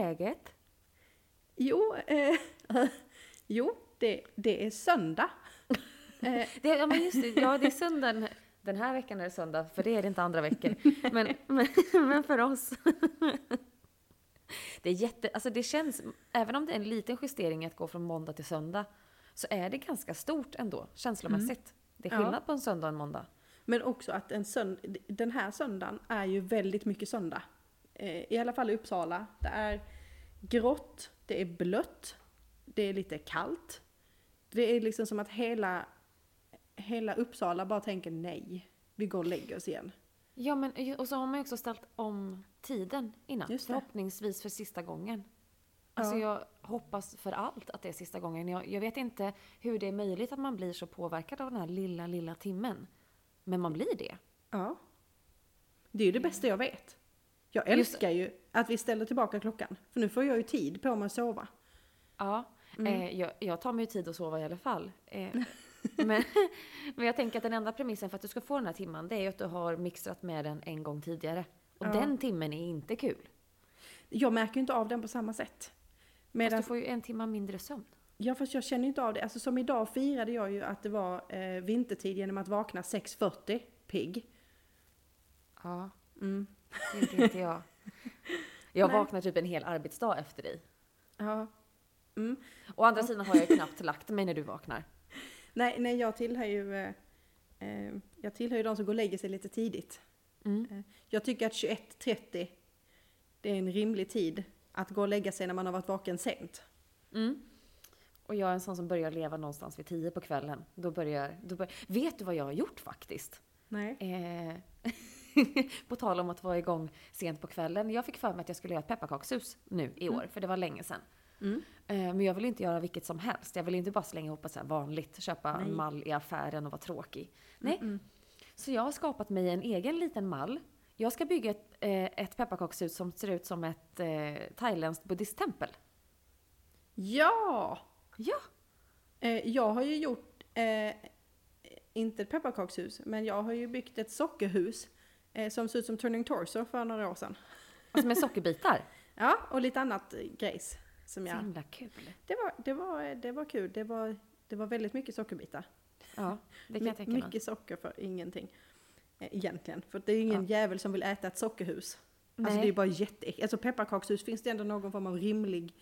läget? Jo, eh, jo det, det är söndag. Eh. Det, ja, men just det, ja, det är söndag. Den, här veckan är det söndag, för det är det inte andra veckor. Men, men, men för oss. Det är jätte, alltså det känns, även om det är en liten justering att gå från måndag till söndag, så är det ganska stort ändå, känslomässigt. Mm. Det är skillnad ja. på en söndag och en måndag. Men också att en sönd den här söndagen är ju väldigt mycket söndag. Eh, I alla fall i Uppsala. Det är grått, det är blött, det är lite kallt. Det är liksom som att hela, hela Uppsala bara tänker nej, vi går och lägger oss igen. Ja, men och så har man ju också ställt om tiden innan. Förhoppningsvis för sista gången. Alltså ja. jag hoppas för allt att det är sista gången. Jag, jag, vet inte hur det är möjligt att man blir så påverkad av den här lilla, lilla timmen. Men man blir det. Ja. Det är ju det bästa jag vet. Jag älskar ju att vi ställer tillbaka klockan. För nu får jag ju tid på mig att sova. Ja, mm. eh, jag, jag, tar mig ju tid att sova i alla fall. Eh, men, men jag tänker att den enda premissen för att du ska få den här timman, det är ju att du har mixtrat med den en gång tidigare. Och ja. den timmen är inte kul. Jag märker ju inte av den på samma sätt. Medan... Fast du får ju en timma mindre sömn. Ja fast jag känner inte av det. Alltså som idag firade jag ju att det var eh, vintertid genom att vakna 6.40 pigg. Ja, mm. Det gjorde inte jag. Jag vaknar typ en hel arbetsdag efter dig. Ja. Mm. Å andra sidan har jag ju knappt lagt mig när du vaknar. Nej, nej jag tillhör ju eh, eh, jag tillhör ju de som går och lägger sig lite tidigt. Mm. Eh, jag tycker att 21.30 det är en rimlig tid att gå och lägga sig när man har varit vaken sent. Mm. Och jag är en sån som börjar leva någonstans vid tio på kvällen. Då börjar, då börjar, vet du vad jag har gjort faktiskt? Nej. Eh, på tal om att vara igång sent på kvällen. Jag fick för mig att jag skulle göra ett pepparkakshus nu i år, mm. för det var länge sedan. Mm. Eh, men jag vill inte göra vilket som helst. Jag vill inte bara slänga ihop ett så vanligt, köpa Nej. en mall i affären och vara tråkig. Nej. Mm -mm. Så jag har skapat mig en egen liten mall. Jag ska bygga ett, eh, ett pepparkakshus som ser ut som ett eh, thailändskt buddhisttempel. Ja! Ja! Eh, jag har ju gjort, eh, inte ett pepparkakshus, men jag har ju byggt ett sockerhus eh, som ser ut som Turning Torso för några år sedan. Alltså med sockerbitar? ja, och lite annat grejs. Som jag, Så himla kul. Det var, det, var, det var kul. Det var, det var väldigt mycket sockerbitar. Ja, det kan jag tänka mig. Mycket socker för ingenting. Eh, egentligen. För det är ju ingen ja. jävel som vill äta ett sockerhus. Nej. Alltså det är bara jätteäckligt. Alltså pepparkakshus finns det ändå någon form av rimlig,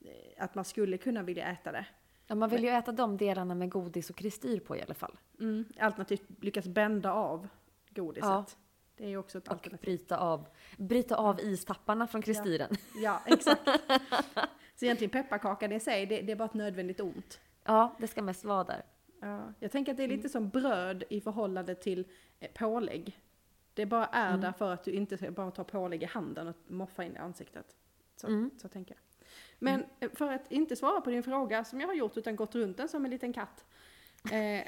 eh, att man skulle kunna vilja äta det. Ja, man vill ju äta de delarna med godis och kristyr på i alla fall. Mm. Alternativt lyckas bända av godiset. Ja. Det är också ett alternativ. Och bryta av, bryta av istapparna från kristyren. Ja, ja exakt. Så egentligen pepparkakan i sig, det, det, är bara ett nödvändigt ont. Ja, det ska mest vara där. Ja, jag tänker att det är lite som bröd i förhållande till eh, pålägg. Det bara är mm. där för att du inte ska bara ta pålägg i handen och moffa in i ansiktet. Så, mm. så tänker jag. Men mm. Eh, för att inte svara på din fråga som jag har gjort utan gått runt den som en liten katt. Eh,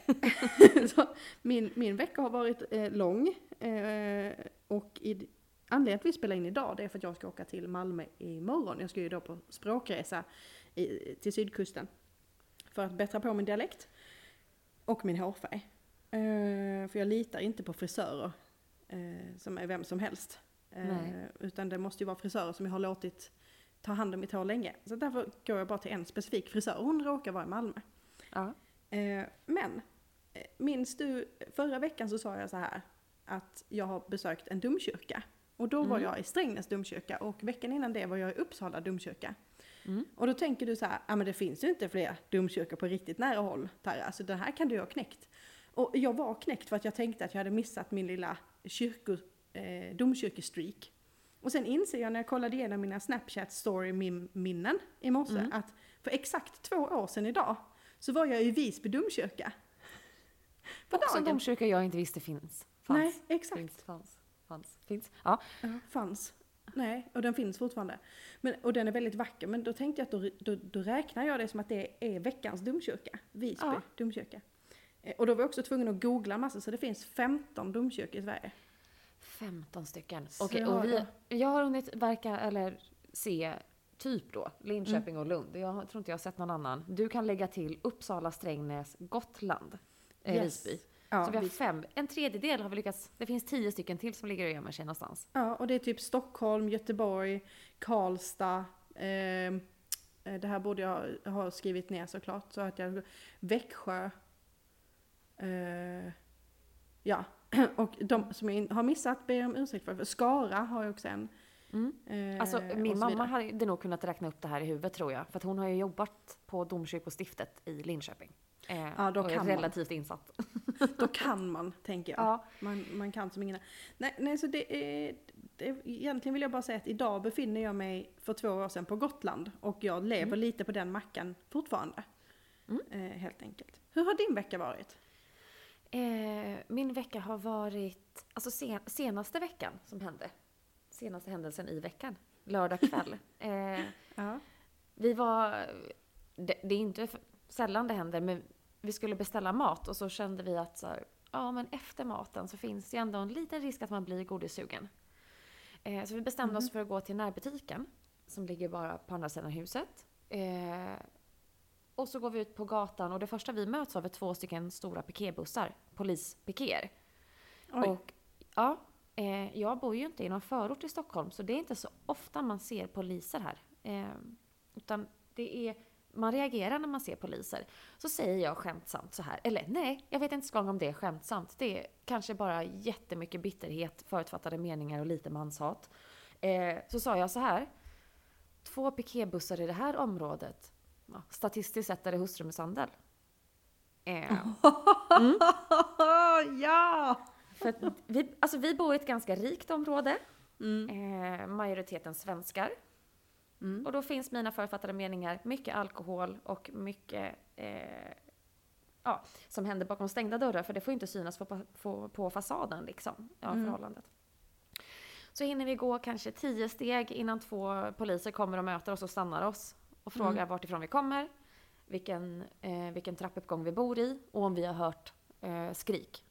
min, min vecka har varit eh, lång eh, och i, anledningen till att vi spelar in idag det är för att jag ska åka till Malmö imorgon. Jag ska ju då på språkresa i, till sydkusten. För att bättra på min dialekt. Och min hårfärg. Uh, för jag litar inte på frisörer uh, som är vem som helst. Uh, utan det måste ju vara frisörer som jag har låtit ta hand om mitt hår länge. Så därför går jag bara till en specifik frisör. Hon råkar vara i Malmö. Ja. Men, minns du, förra veckan så sa jag så här att jag har besökt en domkyrka. Och då mm. var jag i Strängnäs domkyrka och veckan innan det var jag i Uppsala domkyrka. Mm. Och då tänker du så här, ja men det finns ju inte fler domkyrkor på riktigt nära håll Tarja, så det här kan du ha knäckt. Och jag var knäckt för att jag tänkte att jag hade missat min lilla kyrko, eh, domkyrkestreak. Och sen inser jag när jag kollade igenom mina Snapchat story-minnen i morse mm. att för exakt två år sedan idag så var jag i Visby domkyrka. På Också en domkyrka jag inte visste finns. Fanns. Nej, exakt. Finns, fanns. Fanns. Finns. Ja. Fanns. Nej, och den finns fortfarande. Men, och den är väldigt vacker, men då tänkte jag att då, då, då räknar jag det som att det är veckans domkyrka. Visby ja. domkyrka. Eh, och då var jag också tvungen att googla massor, så det finns 15 domkyrkor i Sverige. 15 stycken. Okej, och vi, jag har hunnit verka, eller se typ då, Linköping mm. och Lund. Jag tror inte jag har sett någon annan. Du kan lägga till Uppsala, Strängnäs, Gotland, eh, yes. Visby. Ja, så vi har vi... fem. En tredjedel har vi lyckats. Det finns tio stycken till som ligger och gömmer sig någonstans. Ja, och det är typ Stockholm, Göteborg, Karlstad, eh, det här borde jag ha skrivit ner såklart, så att jag, Växjö, eh, ja, och de som jag har missat ber jag om ursäkt för. Skara har jag också en. Mm. Eh, Alltså min mamma hade nog kunnat räkna upp det här i huvudet tror jag. För att hon har ju jobbat på domkyrkostiftet i Linköping. Eh, Ja, då och är kan man. relativt insatt. Då kan man, tänker jag. Ja. Man, man kan som ingen Nej, nej så det är, det är... Egentligen vill jag bara säga att idag befinner jag mig för två år sedan på Gotland. Och jag lever lite på den mackan fortfarande. Mm. Eh, helt enkelt. Hur har din vecka varit? Eh, min vecka har varit, alltså sen, senaste veckan som hände. Senaste händelsen i veckan. Lördag kväll. eh, Ja. vi var, det, det är inte sällan det händer, men vi skulle beställa mat och så kände vi att så här, ja men efter maten så finns det ju ändå en liten risk att man blir godissugen. Eh, så vi bestämde oss för att gå till närbutiken som ligger bara på andra sidan huset. Eh, och så går vi ut på gatan och det första vi möts av är två stycken stora piketbussar, polispikéer. Och ja, eh, jag bor ju inte i någon förort i Stockholm så det är inte så ofta man ser poliser här. Eh, utan det är, man reagerar när man ser poliser. Så säger jag skämtsamt så här, eller nej, jag vet inte ens om det är skämtsamt. Det är kanske bara jättemycket bitterhet, förutfattade meningar och lite manshat. Eh, så sa jag så här, två piketbussar i det här området, ja, statistiskt sett är det hustrumisshandel. Eh, ja! För vi, alltså vi bor i ett ganska rikt område. Mm. Eh, majoriteten svenskar. Mm. Och då finns mina författade meningar mycket alkohol och mycket eh, ja, som händer bakom stängda dörrar. För det får ju inte synas på, på, på fasaden liksom, av Mm. förhållandet. Så hinner vi gå kanske tio steg innan två poliser kommer och möter oss och stannar oss. Och frågar Mm. vart ifrån vi kommer, vilken, eh, vilken trappuppgång vi bor i och om vi har hört eh, skrik.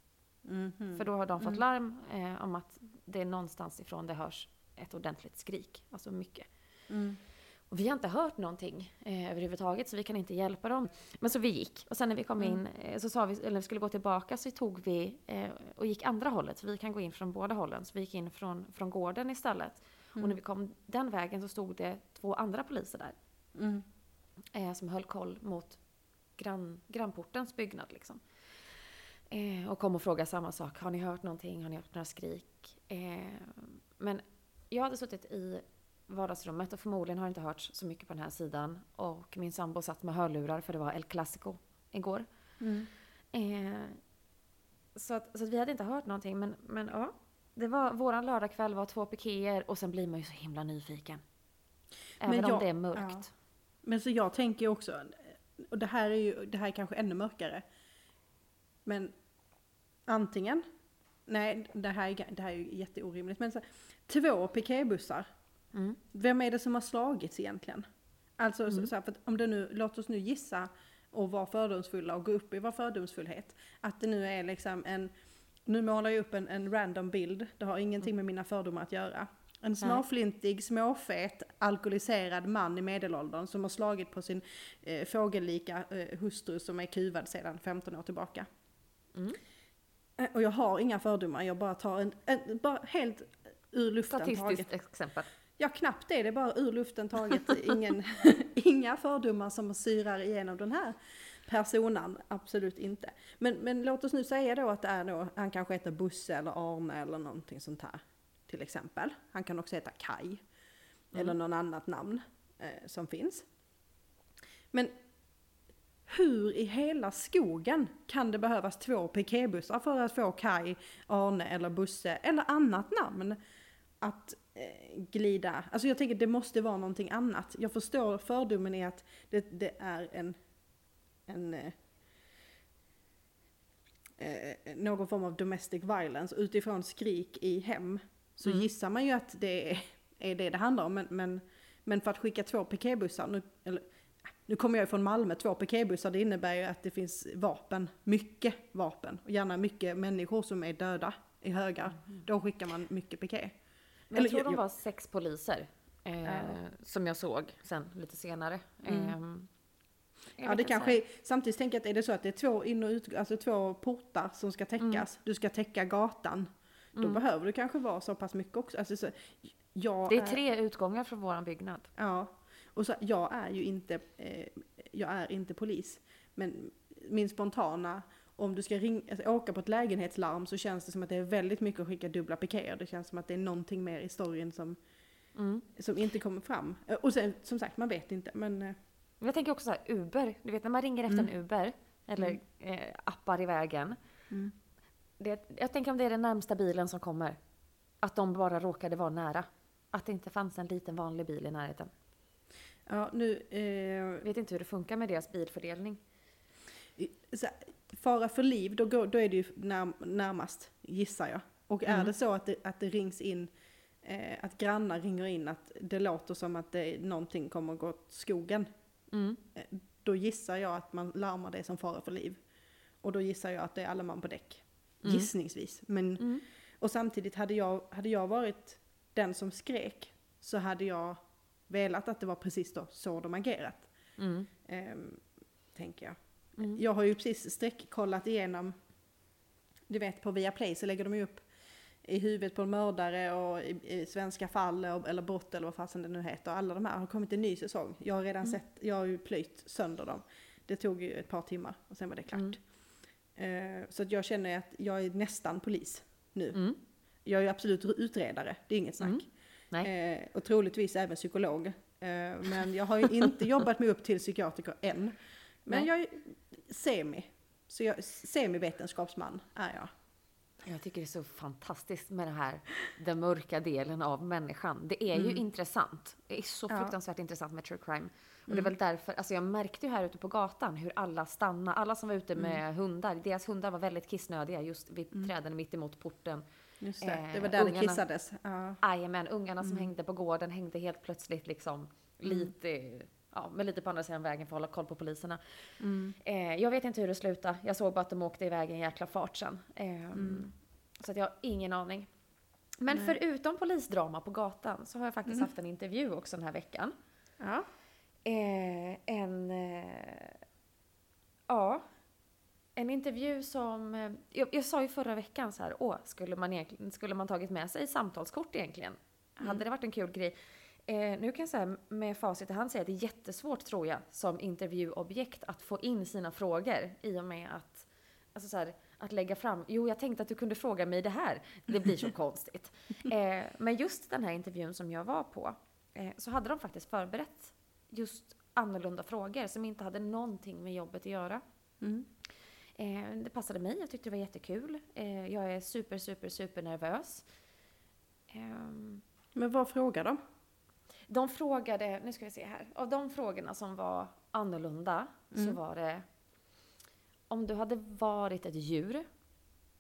Mhm. För då har de fått Mm. larm eh, om att det är någonstans ifrån det hörs ett ordentligt skrik. Alltså mycket. Mm. Och vi har inte hört någonting eh, överhuvudtaget så vi kan inte hjälpa dem. Men så vi gick. Och sen när vi kom Mm. in, eh, så sa vi, eller vi skulle gå tillbaka så tog vi eh, och gick andra hållet. För vi kan gå in från båda hållen. Så vi gick in från, från gården istället. Mm. Och när vi kom den vägen så stod det två andra poliser där. Mm. Eh, som höll koll mot grann, grannportens byggnad liksom. Eh, och kom och frågade samma sak. Har ni hört någonting? Har ni hört några skrik? Eh, men jag hade suttit i vardagsrummet och förmodligen har det inte hörts så mycket på den här sidan. Och min sambo satt med hörlurar för det var El Clasico igår. Mm. Eh, så, att, så att vi hade inte hört någonting. Men, men ja, det var, våran lördagkväll var två pikéer och sen blir man ju så himla nyfiken. Även Men om jag- det är mörkt. ja. Men så jag tänker också, och det här är ju, det här är kanske ännu mörkare. Men antingen, nej det här är, det här är jätteorimligt, men så, två piketbussar, Mm. vem är det som har slagits egentligen? Alltså så, Mm. så här, för att om det nu, låt oss nu gissa och vara fördomsfulla och gå upp i vår fördomsfullhet. Att det nu är liksom en, nu målar jag upp en, en random bild, det har ingenting med mina fördomar att göra. En småflintig, småfet, alkoholiserad man i medelåldern som har slagit på sin eh, fågellika eh, hustru som är kuvad sedan 15 år tillbaka. Mm. Och jag har inga fördomar, jag bara tar en, en bara helt ur luften taget. Statistiskt exempel. Ja, knappt det. Det är bara ur luften taget. Ingen, inga fördomar som syrar igenom den här personen. Absolut inte. Men, men låt oss nu säga då att det är då, han kanske heter Busse eller Arne eller någonting sånt här. Till exempel. Han kan också heta Kai. Eller någon annat namn eh, som finns. Men hur i hela skogen kan det behövas två piketbussar för att få Kai, Arne eller Busse eller annat namn att eh, glida? Alltså jag tänker det måste vara någonting annat. Jag förstår fördomen i att det, det är en, en eh, eh, någon form av domestic violence utifrån skrik i hem. Så Mm. gissar man ju att det är, är det det handlar om. Men, men, men för att skicka två piketbussar, nu, eller, nu kommer jag ju från Malmö, två piketbussar det innebär ju att det finns vapen, mycket vapen. Och gärna mycket människor som är döda i högar. Då skickar man mycket piket. Men Eller jag tror jag- de var sex poliser. Eh, Ja. Som jag såg sen lite senare. Mm. Jag Ja det kanske är, samtidigt tänker jag att är det så att det är två in och ut, alltså två portar som ska täckas. Du ska täcka gatan. Då Mm. behöver det kanske vara så pass mycket också. Alltså, så, jag Det är tre utgångar från våran byggnad. Ja, Och så, jag är ju inte, eh, jag är inte polis. Men min spontana, om du ska ring, alltså, åka på ett lägenhetslarm så känns det som att det är väldigt mycket att skicka dubbla pikéer. Det känns som att det är någonting mer i storyn som, Mm. som inte kommer fram. Eh, Och sen, som sagt, man vet inte. Men eh, Jag tänker också så här, Uber. Du vet när man ringer efter Mm. en Uber, eller eh, appar i vägen. Mm. Det, jag tänker om det är den närmsta bilen som kommer. Att de bara råkade vara nära. Att det inte fanns en liten vanlig bil i närheten. Ja, nu... Eh, vet inte hur det funkar med deras bilfördelning. så, fara för liv, då, går, då är det ju när, närmast, gissar jag. Och är Mm. det så att det, att det rings in, eh, att grannar ringer in att det låter som att det, någonting kommer gå åt skogen. Mm. Då gissar jag att man larmar det som fara för liv. Och då gissar jag att det är alla man på däck. Mm. Gissningsvis. Men, Mm. och samtidigt hade jag, hade jag varit den som skrek så hade jag velat att det var precis då så de agerat. Mm. Ehm, tänker jag. Mm. Jag har ju precis streckkollat igenom, du vet på Viaplay så lägger de ju upp i huvudet på en mördare och i, i svenska fall och, eller brott eller vad fasen det nu heter. Alla de här har kommit en ny säsong. Jag har redan sett, jag har ju plöjt sönder dem. Det tog ju ett par timmar och sen var det klart. Eh, så att jag känner att jag är nästan polis nu. Mm. Jag är ju absolut utredare, det är inget snack. Mm. Nej. Eh, och troligtvis även psykolog. Eh, men jag har ju inte jobbat mig upp till psykiatriker än. Men Nej. jag är semi. Så jag, semi-vetenskapsman är jag. Jag tycker det är så fantastiskt med det här, den mörka delen av människan. Det är ju Mm. intressant. Det är så Ja. fruktansvärt intressant med true crime. Och det är Mm. väl därför, alltså jag märkte ju här ute på gatan hur alla stannade, alla som var ute Mm. med hundar, deras hundar var väldigt kissnödiga just vid träden mitt emot porten. Just det, Eh, det var där det ungarna- kissades. Ja. Jajamän, ungarna som Mm. hängde på gården hängde helt plötsligt liksom lite, ja men lite på andra sidan vägen för att hålla koll på poliserna. Mm. Eh, jag vet inte hur det slutade. Jag såg bara att de åkte iväg i en jäkla fart sen. Eh, Så att jag har ingen aning. Men Nej. förutom polisdrama på gatan så har jag faktiskt Mm. haft en intervju också den här veckan. Ja. Eh, en... Eh, ja. En intervju som... Eh, jag, jag sa ju förra veckan så här, åh, skulle man, egentligen, skulle man tagit med sig samtalskort egentligen? Hade det varit en kul grej? Eh, nu kan jag säga med facit i hand säga att det är jättesvårt tror jag som intervjuobjekt att få in sina frågor i och med att, alltså så här, att lägga fram, jo jag tänkte att du kunde fråga mig det här, det blir så konstigt. Eh, men just den här intervjun som jag var på, eh, så hade de faktiskt förberett just annorlunda frågor som inte hade någonting med jobbet att göra. Mm. Eh, det passade mig, jag tyckte det var jättekul. Eh, jag är super, super, super nervös. Ehm, Men vad frågar de? de frågade, nu ska vi se här, av de frågorna som var annorlunda så Mm. var det om du hade varit ett djur,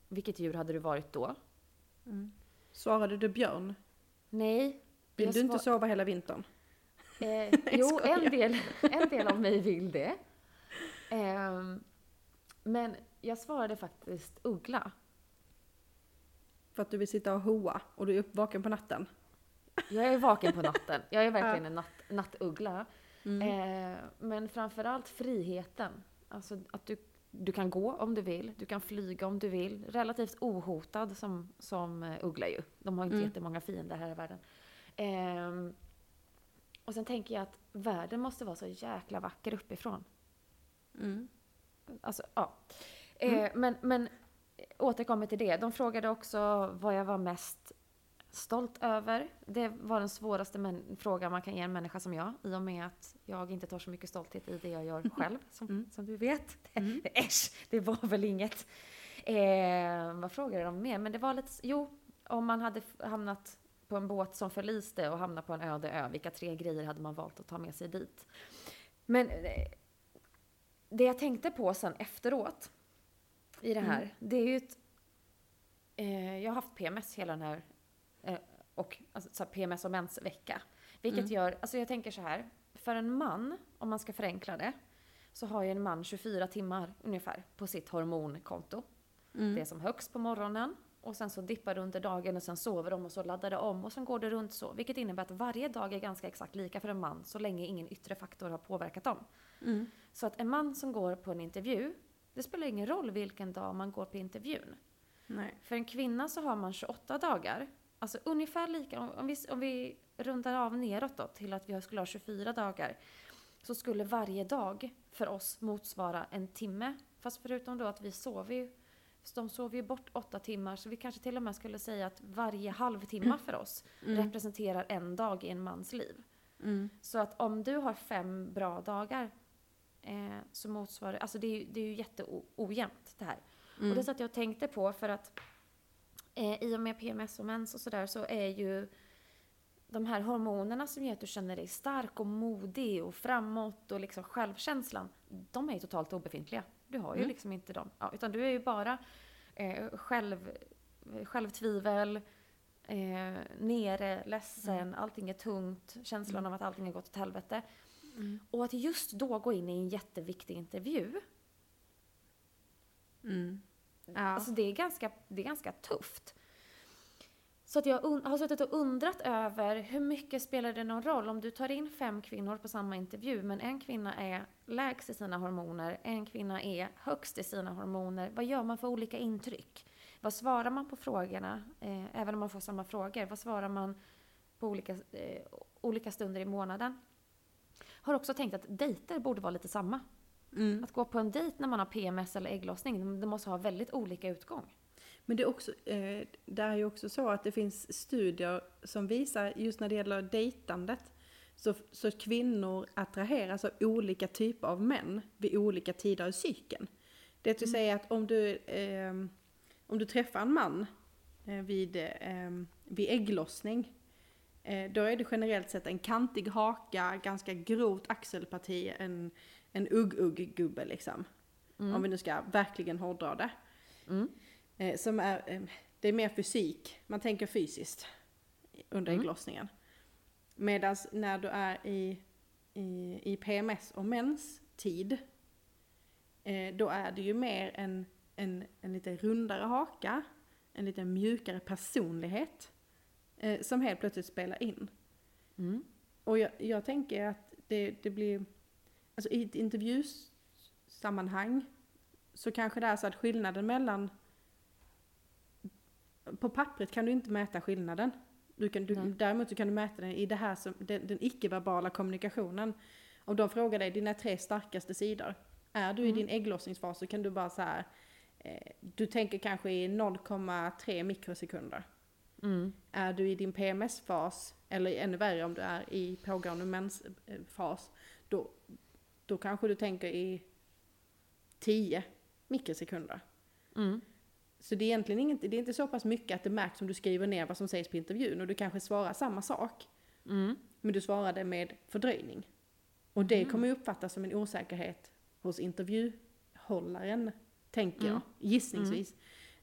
vilket djur hade du varit då? Svarade du björn? Nej. Vill du inte sova hela vintern? Eh, jo, en del, en del av mig vill det. Ehm, men jag svarade faktiskt uggla. För att du vill sitta och hoa och du är uppvaken på natten? Jag är vaken på natten. Jag är verkligen en natt, nattuggla. Mm. Eh, men framförallt friheten. Alltså att du, du kan gå om du vill, du kan flyga om du vill. Relativt ohotad som, som eh, uggla ju. De har inte Mm. jättemånga fiender här i världen. Ehm, och sen tänker jag att världen måste vara så jäkla vacker uppifrån. Mm. Alltså, ja. Eh, men, men eh, återkommer till det. De frågade också vad jag var mest stolt över. Det var den svåraste frågan man kan ge en människa som jag. I och med att jag inte tar så mycket stolthet i det jag gör själv. Som, Mm. som du vet. Mm. Äsch, det var väl inget. Eh, vad frågade de mer? Men det var lite... Jo, om man hade hamnat på en båt som förliste och hamnat på en öde ö. Vilka tre grejer hade man valt att ta med sig dit? Men eh, det jag tänkte på sen efteråt i det här, Mm. det är ju ett... Eh, jag har haft PMS hela den här, eh, och alltså, PMS och mensvecka. Vilket Mm. gör, alltså jag tänker så här, för en man, om man ska förenkla det, så har ju en man 24 timmar ungefär på sitt hormonkonto. Mm. Det är som högst på morgonen och sen så dippar det under dagen och sen sover de och så laddar det om och sen går det runt så. Vilket innebär att varje dag är ganska exakt lika för en man så länge ingen yttre faktor har påverkat dem. Mm. Så att en man som går på en intervju, det spelar ingen roll vilken dag man går på intervjun. Nej. För en kvinna så har man 28 dagar alltså ungefär lika, om, vi, om vi rundar av neråt då till att vi skulle ha 24 dagar, så skulle varje dag för oss motsvara en timme. Fast förutom då att vi sover ju, de sover ju bort åtta timmar, så vi kanske till och med skulle säga att varje halvtimme för oss representerar en dag i en mans liv. Mm. Så att om du har fem bra dagar eh, så motsvarar alltså det är det är ju jätteojämnt det här. Och det satt jag och tänkte på för att eh, i och med PMS och mens och sådär så är ju de här hormonerna som gör att du känner dig stark och modig och framåt och liksom självkänslan, de är ju totalt obefintliga. Du har ju Mm. liksom inte dem. Ja, utan du är ju bara eh, själv, självtvivel, eh, nere, ledsen, allting är tungt, känslan av att allting har gått åt helvete. Mm. Och att just då gå in i en jätteviktig intervju, Mm. Ja. alltså det är ganska, det är ganska tufft. Så att jag har suttit och undrat över hur mycket spelar det någon roll om du tar in fem kvinnor på samma intervju men en kvinna är lägst i sina hormoner, en kvinna är högst i sina hormoner. Vad gör man för olika intryck? Vad svarar man på frågorna, eh, även om man får samma frågor? Vad svarar man på olika, eh, olika stunder i månaden? Har också tänkt att dejter borde vara lite samma. Mm. Att gå på en dejt när man har PMS eller ägglossning, det måste ha väldigt olika utgång. Men det är också, eh, det är ju också så att det finns studier som visar, just när det gäller dejtandet, så, så kvinnor attraheras av olika typer av män vid olika tider i cykeln. Det vill säga att om du, eh, om du träffar en man eh, vid, eh, vid ägglossning, då är det generellt sett en kantig haka, ganska grovt axelparti, en, en ugg-ugg-gubbe liksom. Om vi nu ska verkligen hårdra det. Mm. Eh, som är, eh, det är mer fysik, man tänker fysiskt under Mm. ägglossningen. Medan när du är i, i, i PMS och menstid, eh, då är det ju mer en, en, en lite rundare haka, en lite mjukare personlighet, eh, som helt plötsligt spelar in. Mm. Och jag, jag tänker att det, det blir, alltså i ett intervjusammanhang så kanske det är så att skillnaden mellan, på pappret kan du inte mäta skillnaden. Du kan, du, Nej. däremot så kan du mäta den i det här som, den, den icke-verbala kommunikationen. Om de frågar dig dina tre starkaste sidor. Är du i din ägglossningsfas så kan du bara så här, eh, du tänker kanske i 0,3 mikrosekunder. Mm. Är du i din PMS-fas, eller ännu värre om du är i pågående mensfas, då, då kanske du tänker i 10 mikrosekunder. Mm. Så det är egentligen inget, det är inte så pass mycket att det märks om du skriver ner vad som sägs på intervjun och du kanske svarar samma sak, Mm. men du svarade med fördröjning. Och det kommer ju uppfattas som en osäkerhet hos intervjuhållaren, tänker jag, Mm. gissningsvis.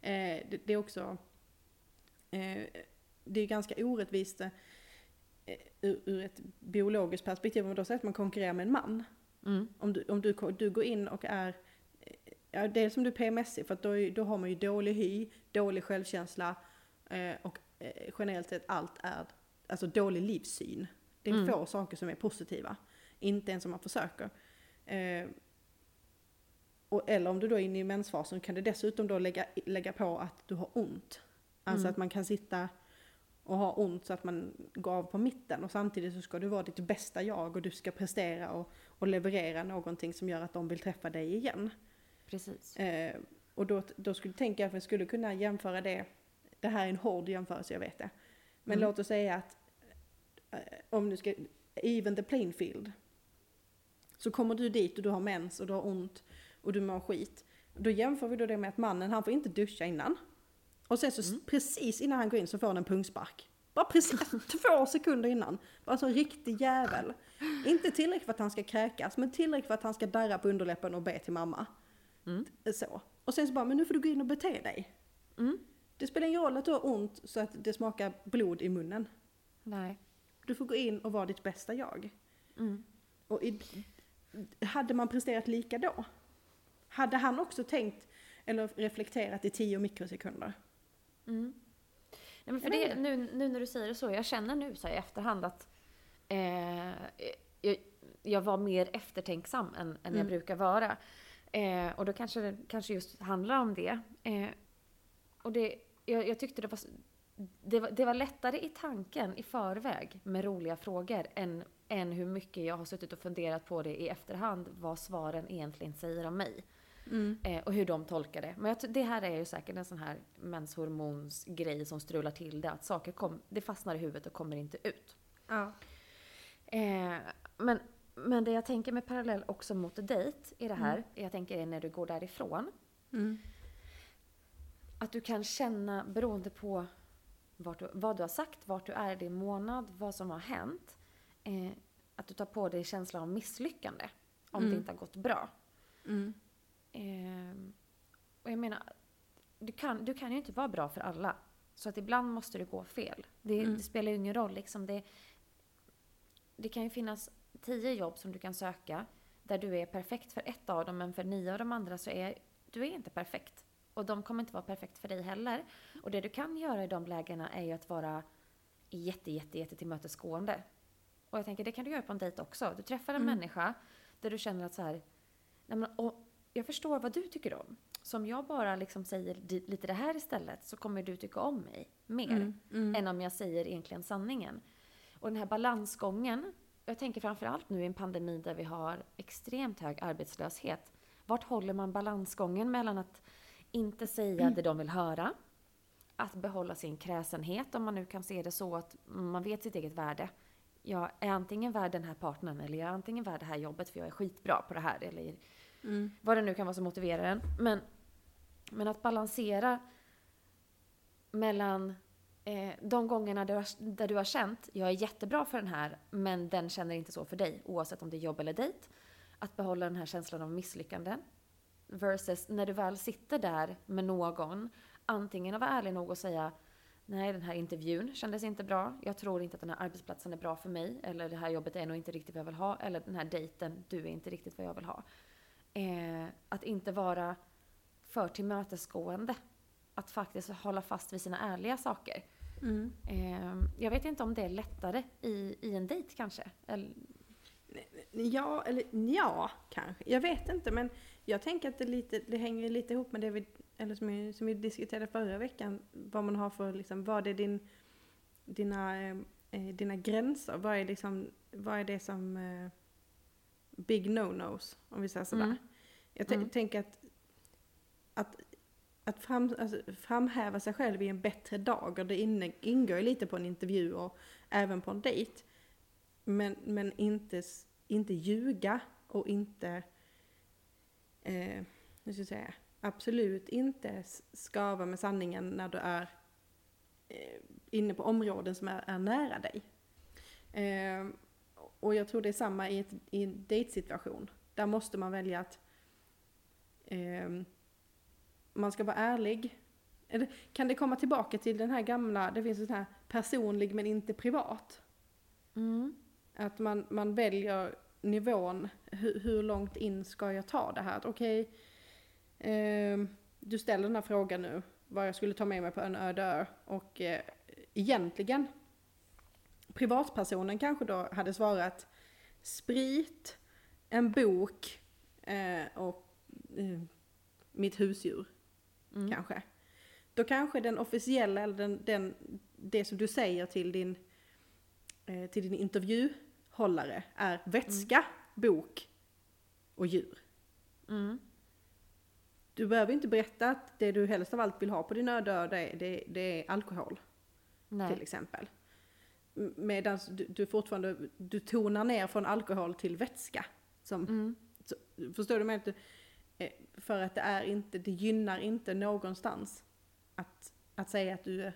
Eh, det, det är också, det är ganska orättvist eh, ur, ett biologiskt perspektiv, om då säger att man konkurrerar med en man. Mm. Om du, om du, du går in och är, ja, dels som du är PMSig, för att då, då har man ju dålig hy, dålig självkänsla eh, och eh, generellt sett allt är, alltså dålig livssyn. Det är Mm. få saker som är positiva, inte ens om man försöker. Eh, och, eller om du då är inne i mensfasen kan du dessutom då lägga, lägga på att du har ont. Alltså Mm. att man kan sitta och ha ont så att man går av på mitten och samtidigt så ska du vara ditt bästa jag och du ska prestera och, och leverera någonting som gör att de vill träffa dig igen. Precis. Eh, och då, då skulle jag tänka att vi skulle kunna jämföra det, det här är en hård jämförelse, jag vet det. Men Mm. låt oss säga att eh, om du ska, even the playing field. Så kommer du dit och du har mens och du har ont och du mår skit. Då jämför vi då det med att mannen, han får inte duscha innan. Och sen så s- precis innan han går in så får han en pungspark. Bara precis två sekunder innan. Bara så en riktig jävel. Inte tillräckligt för att han ska kräkas, men tillräckligt för att han ska darra på underläppen och be till mamma. Mm. Så. Och sen så bara, men nu får du gå in och bete dig. Mm. Det spelar ingen roll att du har ont så att det smakar blod i munnen. Nej. Du får gå in och vara ditt bästa jag. Mm. Och i, hade man presterat lika då? Hade han också tänkt eller reflekterat i 10 mikrosekunder? Mm. Nej, men för Jag det, nu, nu när du säger det så, jag känner nu så här i efterhand att eh, jag, jag var mer eftertänksam än, än jag Mm. brukar vara. Eh, och då kanske det kanske just handlar om det. Eh, och det jag, jag tyckte det var, det var, det var lättare i tanken i förväg med roliga frågor än, än hur mycket jag har suttit och funderat på det i efterhand, vad svaren egentligen säger om mig. Mm. Eh, och hur de tolkar det. Men det här är ju säkert en sån här menshormonsgrej som strular till det. Att saker kom, det fastnar i huvudet och kommer inte ut. Ja. Eh, men, men det jag tänker med parallell också mot dejt i det här, jag tänker är när du går därifrån. Mm. Att du kan känna, beroende på du, vad du har sagt, vart du är i din månad, vad som har hänt. Eh, att du tar på dig känslan av misslyckande om det Mm. inte har gått bra. Mm. Eh, och jag menar, du kan, du kan ju inte vara bra för alla. Så att ibland måste det gå fel. Det, Mm. det spelar ju ingen roll. Liksom det, det kan ju finnas tio jobb som du kan söka där du är perfekt för ett av dem men för nio av de andra så är du är inte perfekt. Och de kommer inte vara perfekt för dig heller. Och det du kan göra i de lägena är ju att vara jätte, jätte, jätte tillmötesgående. Och jag tänker det kan du göra på en dejt också. Du träffar en Mm. människa där du känner att så här, nej men, och jag förstår vad du tycker om. Så om jag bara liksom säger lite det här istället så kommer du tycka om mig mer Mm. Mm. än om jag säger egentligen sanningen. Och den här balansgången, jag tänker framförallt nu i en pandemi där vi har extremt hög arbetslöshet. Vart håller man balansgången mellan att inte säga det de vill höra, att behålla sin kräsenhet om man nu kan se det så att man vet sitt eget värde. Jag är antingen värd den här partnern eller jag är antingen värd det här jobbet för jag är skitbra på det här eller Mm. vad det nu kan vara som motiverar en. Men, men att balansera mellan eh, de gångerna du, har, där du har känt, jag är jättebra för den här, men den känner inte så för dig, oavsett om det är jobb eller dejt. Att behålla den här känslan av misslyckande. Versus när du väl sitter där med någon, antingen att vara ärlig nog och säga Nej, den här intervjun kändes inte bra. Jag tror inte att den här arbetsplatsen är bra för mig. Eller det här jobbet är nog inte riktigt vad jag vill ha. Eller den här dejten, du är inte riktigt vad jag vill ha. Eh, att inte vara för tillmötesgående. Att faktiskt hålla fast vid sina ärliga saker. Mm. Eh, jag vet inte om det är lättare i, i en dejt kanske. Eller, Ja, eller ja, kanske. Jag vet inte, men jag tänker att det, lite, det hänger lite ihop med det vi, eller som, vi, som vi diskuterade förra veckan. Vad man har för, liksom, vad är din, dina, eh, eh, dina gränser? Vad är, liksom, vad är det som eh, big no-nos, om vi säger sådär. Mm. Jag Mm. tänker att, att, att fram, alltså, framhäva sig själv i en bättre dag, och det ingår ju lite på en intervju och även på en dejt. Men, men inte, inte ljuga och inte, eh, hur ska jag säga, absolut inte skava med sanningen när du är eh, inne på områden som är, är nära dig. Eh, och jag tror det är samma i, ett, i en dejtsituation. Där måste man välja att eh, man ska vara ärlig. Eller kan det komma tillbaka till den här gamla, det finns en sån här personlig men inte privat. mm, Att man, man väljer nivån, hur, hur långt in ska jag ta det här? Okej, ehm, du ställer den här frågan nu, vad jag skulle ta med mig på en öde ö. Och eh, egentligen, privatpersonen kanske då hade svarat sprit, en bok eh, och eh, mitt husdjur mm, kanske. Då kanske den officiella, eller den, den, det som du säger till din, eh, till din intervjuhållare är vätska, bok och djur. mm, Du behöver inte berätta att det du helst av allt vill ha på din ö, det, det, det är alkohol till nej. exempel. Medan du, du fortfarande, du tonar ner från alkohol till vätska. Som, Mm, så, förstår du mig? Du- eh, För att det är inte, det gynnar inte någonstans att, att säga att du,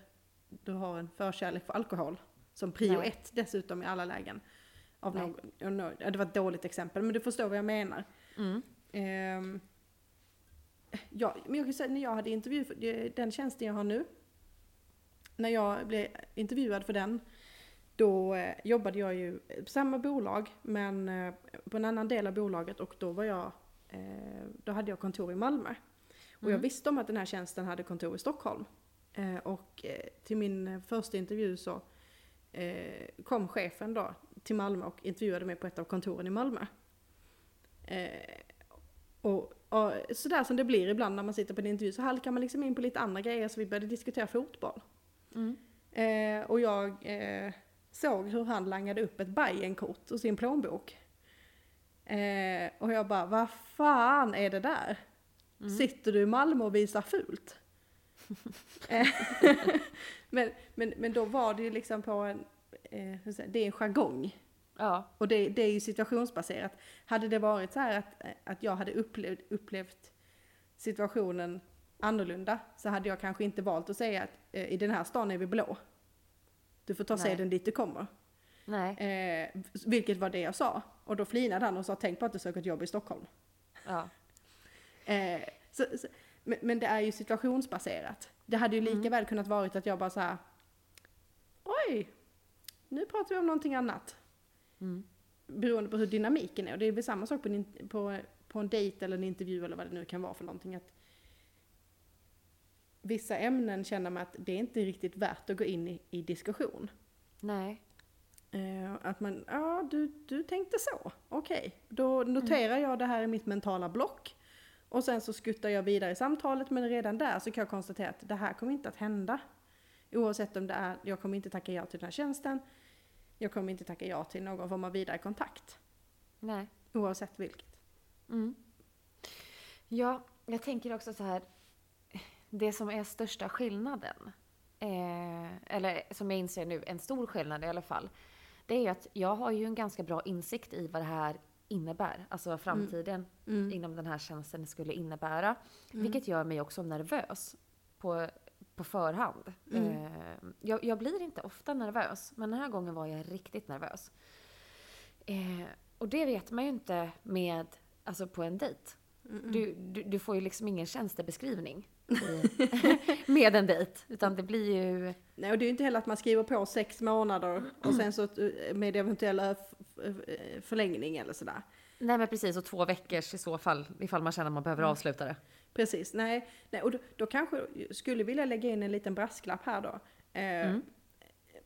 du har en förkärlek för alkohol. Som prio Nej. ett dessutom i alla lägen. Av någon, no- det var ett dåligt exempel, men du förstår vad jag menar. mm, Ehm, ja, men jag kan säga när jag hade intervju för det- den tjänsten jag har nu. När jag blev intervjuad för den, då eh, jobbade jag ju på samma bolag men eh, på en annan del av bolaget och då var jag, eh, då hade jag kontor i Malmö. Och jag Mm. visste om att den här tjänsten hade kontor i Stockholm. Och till min första intervju så kom chefen då till Malmö och intervjuade mig på ett av kontoren i Malmö. Och, och sådär som det blir ibland när man sitter på en intervju så halkar man liksom in på lite andra grejer så vi började diskutera fotboll. mm, och jag såg hur han langade upp ett Bajenkort ur sin plånbok. Eh, och jag bara, vad fan är det där? Mm. Sitter du i Malmö och visar fult? Eh, men, men, men då var det ju liksom på en, eh, det är en jargong. Ja. Och det, det är ju situationsbaserat. Hade det varit så här att, att jag hade upplevt, upplevt situationen annorlunda så hade jag kanske inte valt att säga att eh, i den här stan är vi blå. Du får ta Nej. seden dit du kommer. Eh, vilket var det jag sa. Och då flinade han och sa tänk på att du söker ett jobb i Stockholm. Ja. Eh, så, så, men, men det är ju situationsbaserat. Det hade ju lika väl kunnat varit att jag bara så här. Oj, nu pratar vi om någonting annat. Mm. Beroende på hur dynamiken är. Och det är väl samma sak på en, på, på en dejt eller en intervju eller vad det nu kan vara för någonting. Att vissa ämnen känner man att det är inte riktigt värt att gå in i, i diskussion. Nej. Eh, att man, ja du, du tänkte så, okej. Då noterar jag det här i mitt mentala block. Och sen så skuttar jag vidare i samtalet men redan där så kan jag konstatera att det här kommer inte att hända. Oavsett om det är, jag kommer inte tacka ja till den här tjänsten. Jag kommer inte tacka ja till någon form av vidare kontakt. Nej. Oavsett vilket. Mm. Ja, jag tänker också så här. Det som är största skillnaden, eh, eller som jag inser nu, en stor skillnad i alla fall. Det är ju att jag har ju en ganska bra insikt i vad det här innebär. Alltså vad framtiden Mm. inom den här tjänsten skulle innebära. Vilket gör mig också nervös på, på förhand. Mm. Eh, jag, jag blir inte ofta nervös, men den här gången var jag riktigt nervös. Eh, och det vet man ju inte med, alltså på en dejt. Du, du, du får ju liksom ingen tjänstebeskrivning med en dejt. Utan det blir ju... Nej, och det är ju inte heller att man skriver på sex månader och sen så eh, med eventuell eh, förlängning eller sådär. Nej men precis, och två veckors i så fall, ifall man känner att man behöver avsluta det. Precis, nej, nej och då, då kanske skulle vilja lägga in en liten brasklapp här då. Eh,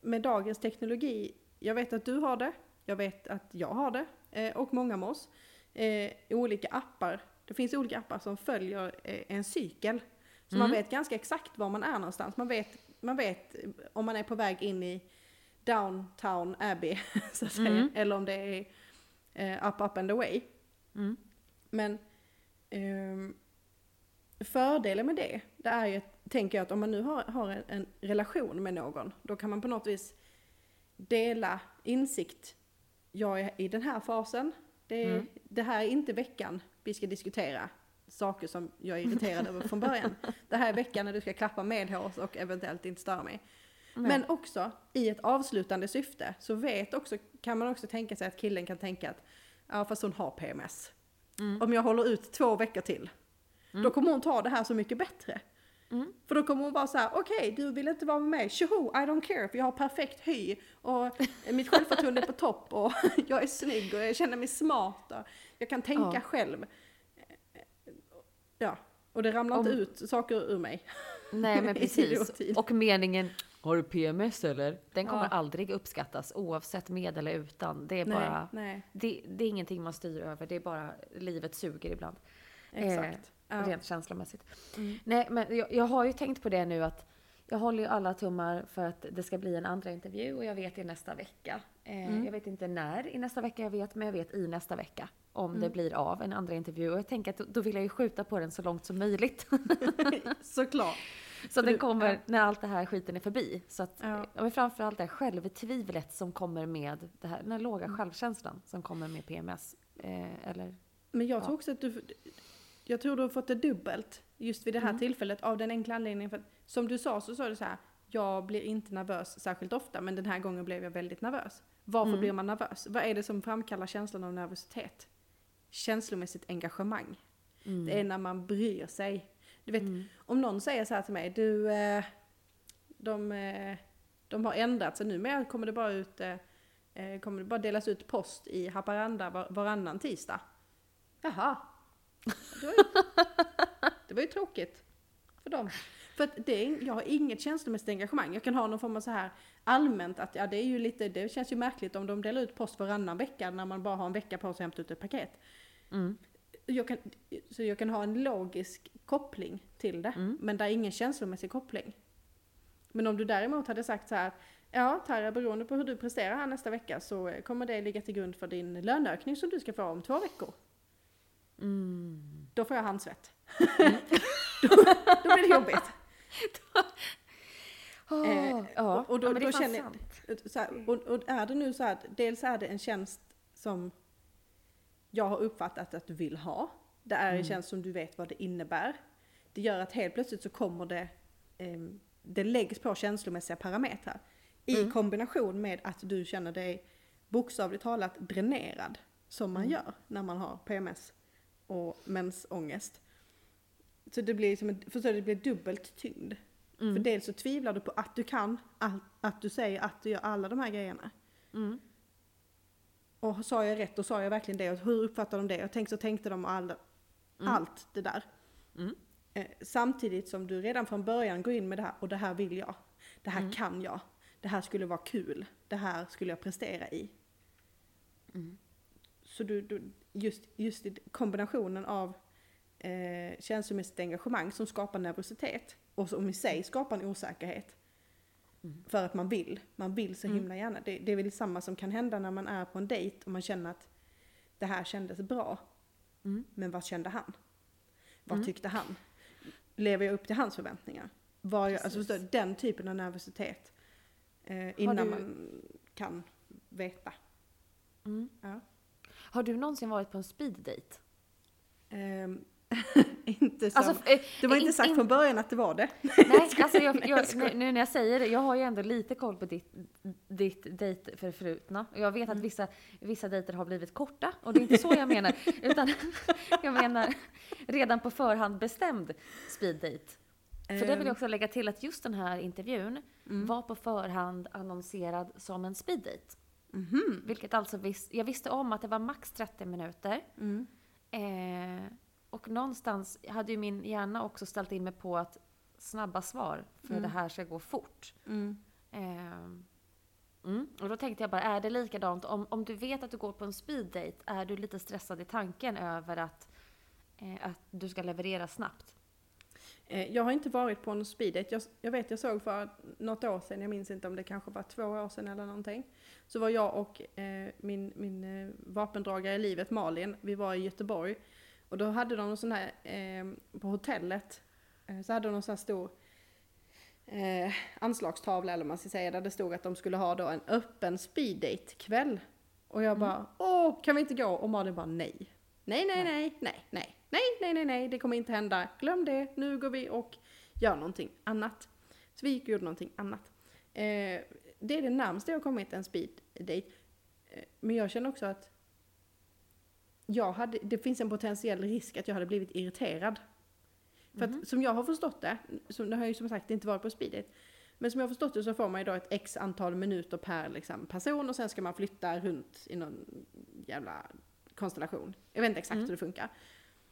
Med dagens teknologi, jag vet att du har det, jag vet att jag har det eh, och många med oss. Eh, olika appar, det finns olika appar som följer eh, en cykel. Så man vet ganska exakt var man är någonstans. Man vet, man vet eh, om man är på väg in i downtown Abbey, så att säga. Eller om det är eh, up, up and away. Mm. Men ehm, fördelen med det, det är ju, tänker jag att om man nu har, har en, en relation med någon, då kan man på något vis dela insikt. Jag är i den här fasen, det, Mm. det här är inte veckan vi ska diskutera saker som jag är irriterad över från början. Det här är veckan när du ska klappa medhårs och eventuellt inte störa mig. Men också i ett avslutande syfte så vet också, kan man också tänka sig att killen kan tänka att ja fast hon har PMS. Om jag håller ut två veckor till, då kommer hon ta det här så mycket bättre. För då kommer hon vara så här: okej du vill inte vara med mig, tjoho, I don't care, för jag har perfekt hy och mitt självförtroende är på topp och jag är snygg och jag känner mig smart och jag kan tänka Ja. själv. Ja, och det ramlar inte Om- ut saker ur mig. Nej men precis. Och meningen Har du PMS eller? Den kommer Ja. aldrig uppskattas oavsett med eller utan. Det är Nej, bara... nej, Det, det är ingenting man styr över. Det är bara livet suger ibland. exakt. Ja. Rent känslomässigt. Mm. Nej men jag, jag har ju tänkt på det nu att jag håller ju alla tummar för att det ska bli en andra intervju och jag vet i nästa vecka. Eh, Mm. Jag vet inte när i nästa vecka jag vet, men jag vet i nästa vecka om Mm. det blir av en andra intervju. Och jag tänker att då, vill jag ju skjuta på den så långt som möjligt. Såklart. Så den du- kommer ja. när allt det här skiten är förbi. Så att, ja. men framförallt det här självtvivlet som kommer med det här, den här låga Mm. självkänslan som kommer med PMS. Eh, eller, Men jag Ja. tror också att du, jag tror du har fått det dubbelt just vid det här Mm. tillfället av den enkla anledningen för att som du sa så sa du så här, jag blir inte nervös särskilt ofta men den här gången blev jag väldigt nervös. Varför Mm. blir man nervös? Vad är det som framkallar känslan av nervositet? Känslomässigt engagemang. mm. Det är när man bryr sig. Du vet, Mm. om någon säger så här till mig, du, eh, de, eh, de har ändrat sig numera kommer det bara ut, eh, kommer det bara delas ut post i Haparanda var, varannan tisdag. Jaha. Det var, ju, det var ju tråkigt för dem. För att det är, jag har inget känslomässigt engagemang. Jag kan ha någon form av så här allmänt att ja det är ju lite, det känns ju märkligt om de delar ut post varannan vecka när man bara har en vecka på sig att hämta ut ett paket Mm. jag kan, så jag kan ha en logisk koppling till det, Mm. men det är ingen känslomässig koppling. Men om du däremot hade sagt så här, ja Tarja, beroende på hur du presterar här nästa vecka så kommer det ligga till grund för din löneökning som du ska få om två veckor. Mm. Då får jag handsvett. då, då blir det jobbigt. Oh, Eh, ja, och- och då- ja, känner- sant. Så här, och, och är det nu så att dels är det en tjänst som jag har uppfattat att du vill ha. Det är en tjänst som du vet vad det innebär. Det gör att helt plötsligt så kommer det, ehm, det läggs på känslomässiga parametrar. I kombination med att du känner dig bokstavligt talat dränerad. Som man gör när man har PMS och mensångest. Så det blir, som en, förstår det blir dubbelt tyngd. För dels så tvivlar du på att du kan, att, att du säger att du gör alla de här grejerna. Mm. Och sa jag rätt, och sa jag verkligen det? Och hur uppfattade de det? Och tänk så tänkte de alla, allt det där. Mm. Eh, samtidigt som du redan från början går in med det här, och det här vill jag. Det här kan jag. Det här skulle vara kul. Det här skulle jag prestera i. Så du, du, just, just kombinationen av eh, känslomässigt engagemang som skapar nervositet och som i sig skapar en osäkerhet. För att man vill. Man vill så himla gärna. Det, det är väl samma som kan hända när man är på en dejt och man känner att det här kändes bra. Mm. Men vad kände han? Vad tyckte han? Lever jag upp till hans förväntningar? Var jag, alltså, förstår, den typen av nervositet. Eh, innan du- man kan veta. Mm. Ja. Har du någonsin varit på en speed date? Ehm, inte som, Alltså, eh, det var inte in- sagt in- från början att det var det. Nej, alltså jag, jag, nu, nu när jag säger det, jag har ju ändå lite koll på ditt, ditt dejtförflutna. Och jag vet Mm. att vissa, vissa dejter har blivit korta, och det är inte så jag menar. Utan jag menar redan på förhand bestämd speed date. För det vill Ehm. jag också lägga till att just den här intervjun Mm. var på förhand annonserad som en speed date. Mhm. Vilket alltså vis, jag visste om att det var max 30 minuter. Mm. Eh, och någonstans hade ju min hjärna också ställt in mig på att snabba svar, för det här ska gå fort. Mm. Eh, mm. Och då tänkte jag bara, är det likadant? Om, om du vet att du går på en speed date, är du lite stressad i tanken över att, eh, att du ska leverera snabbt? Eh, Jag har inte varit på en speeddate. Jag, jag vet jag såg för något år sedan, jag minns inte om det kanske var två år sedan eller någonting. Så var jag och eh, min, min eh, vapendragare i livet Malin, vi var i Göteborg. Och då hade de någon sån här, eh, på hotellet, eh, så hade de någon sån här stor eh, anslagstavla eller man ska säga, där det stod att de skulle ha då en öppen speeddate-kväll. Och jag bara, åh, kan vi inte gå? Och Malin bara, nej. Nej, nej, nej, nej, nej, nej, nej, nej, nej, det kommer inte hända. Glöm det, nu går vi och gör någonting annat. Så vi gick och gjorde någonting annat. Eh, det är det närmaste jag har kommit en speed date. Eh, men jag känner också att jag hade, det finns en potentiell risk att jag hade blivit irriterad. För att som jag har förstått det, som, det har jag ju som sagt inte varit på speed date, men som jag har förstått det så får man ju då ett x antal minuter per liksom, person och sen ska man flytta runt i någon jävla konstellation. Jag vet inte exakt hur det funkar.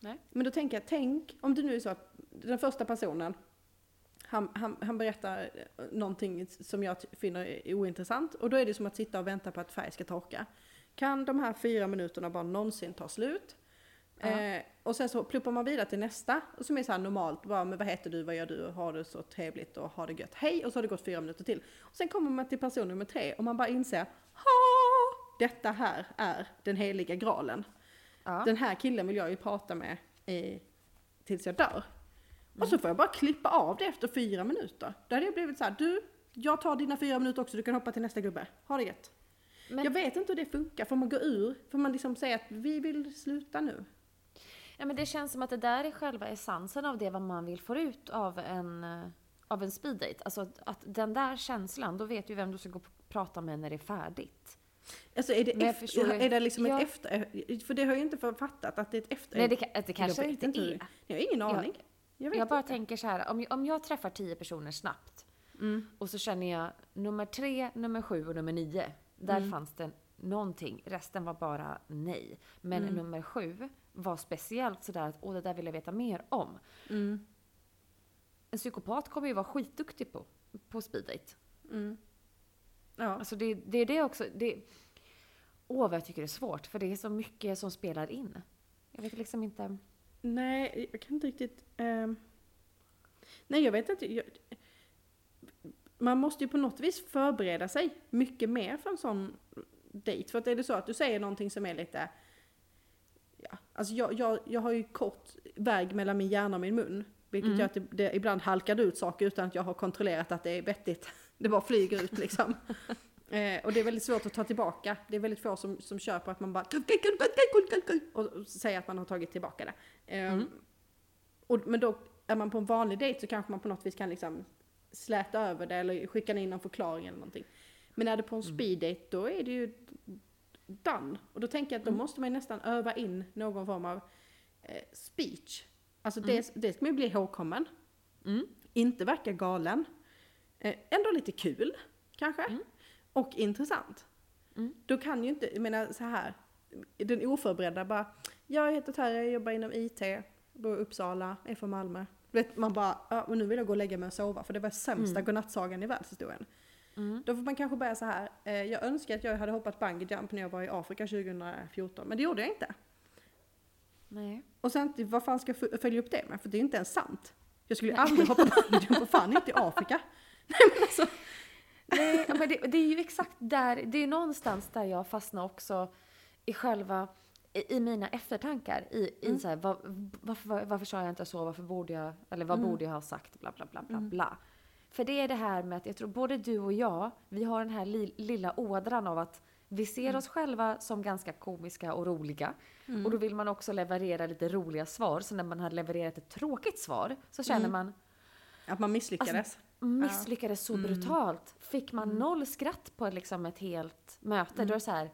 Nej. Men då tänker jag, tänk om det nu är så att den första personen, han, han, han berättar eh, någonting som jag finner är ointressant och då är det som att sitta och vänta på att färg ska torka. Kan de här fyra minuterna bara någonsin ta slut? Ja. Eh, och sen så pluppar man vidare till nästa, och som är så normalt, bara, men vad heter du, vad gör du, har det så trevligt och har det gött, hej, och så har det gått fyra minuter till. Och sen kommer man till person nummer tre och man bara inser, ha, detta här är den heliga graalen. Ja. Den här killen vill jag ju prata med eh, tills jag dör. Och så får jag bara klippa av det efter fyra minuter. Då hade jag blivit så här, du, jag tar dina fyra minuter också, du kan hoppa till nästa gubbe. Ha det gött. Men- Jag vet inte hur det funkar, får man gå ur? Får man liksom säga att vi vill sluta nu? Ja, men det känns som att det där är själva essensen av det vad man vill få ut av en, eh, av en speed date. Alltså att, att den där känslan, då vet du vem du ska gå och prata med när det är färdigt. Alltså är det, jag efter, är det liksom Ja. ett efter, för det har jag inte fattat att det är ett efter. Nej, det, det kanske jag inte är. hur- Jag har ingen Jag- aning. Jag vet Jag bara inte. tänker så här, om jag, om jag träffar tio personer snabbt Mm. och så känner jag nummer tre, nummer sju och nummer nio. Där Mm. fanns det någonting. Resten var bara nej. Men Mm. nummer sju var speciellt sådär att åh, det där vill jag veta mer om. Mm. En psykopat kommer ju vara skitduktig på, på speed date. Mm. Ja. Alltså det, det är det också. Det, åh, vad jag tycker det är svårt. För det är så mycket som spelar in. Jag vet liksom inte. Nej, jag kan inte riktigt... ehm, Nej, jag vet inte. Jag, man måste ju på något vis förbereda sig mycket mer för en sån dejt. För att är det så att du säger någonting som är lite, ja, alltså jag, jag, jag har ju kort väg mellan min hjärna och min mun. Vilket Mm. gör att det, det ibland halkar ut saker utan att jag har kontrollerat att det är vettigt. Det bara flyger ut liksom. eh, och det är väldigt svårt att ta tillbaka. Det är väldigt få som, som kör på att man bara och säger att man har tagit tillbaka det. Eh, Mm. och, men då är man på en vanlig dejt så kanske man på något vis kan liksom släta över det eller skicka in någon förklaring eller någonting. Men är det på en Mm. speed date då är det ju done. Och då tänker jag att då Mm. måste man ju nästan öva in någon form av eh, speech. Alltså Mm. det, det ska man ju bli ihågkommen. Mm. Inte verka galen. Eh, ändå lite kul, kanske. Mm. Och intressant. Mm. Då kan ju inte, jag menar så här, den oförberedda bara, jag heter Terje, jag jobbar inom IT, bor i Uppsala, är från Malmö. Vet, man bara, ja, och nu vill jag gå och lägga mig och sova för det var sämsta Mm. godnattsagan i världshistorien. Mm. Då får man kanske bungee så här, eh, jag önskar att jag hade hoppat bungee jump när jag var i Afrika 2014, men det gjorde jag inte. Nej. Och sen, vad fan ska jag följa upp det med? För det är inte ens sant. Jag skulle ju aldrig hoppa bungee jump, och fan inte i Afrika. Nej men alltså. Nej, men det, det är ju exakt där, det är ju någonstans där jag fastnar också i själva, i, i mina eftertankar. I, i så här, vad, varför, var- varför sa jag inte så, varför borde jag, eller vad borde jag ha sagt, bla bla bla bla bla. För det är det här med att jag tror både du och jag, vi har den här li, lilla ådran av att vi ser oss själva som ganska komiska och roliga. Och då vill man också leverera lite roliga svar. Så när man har levererat ett tråkigt svar så känner man Att man misslyckades. misslyckades så brutalt. Fick man noll skratt på liksom ett helt möte, då är det så här.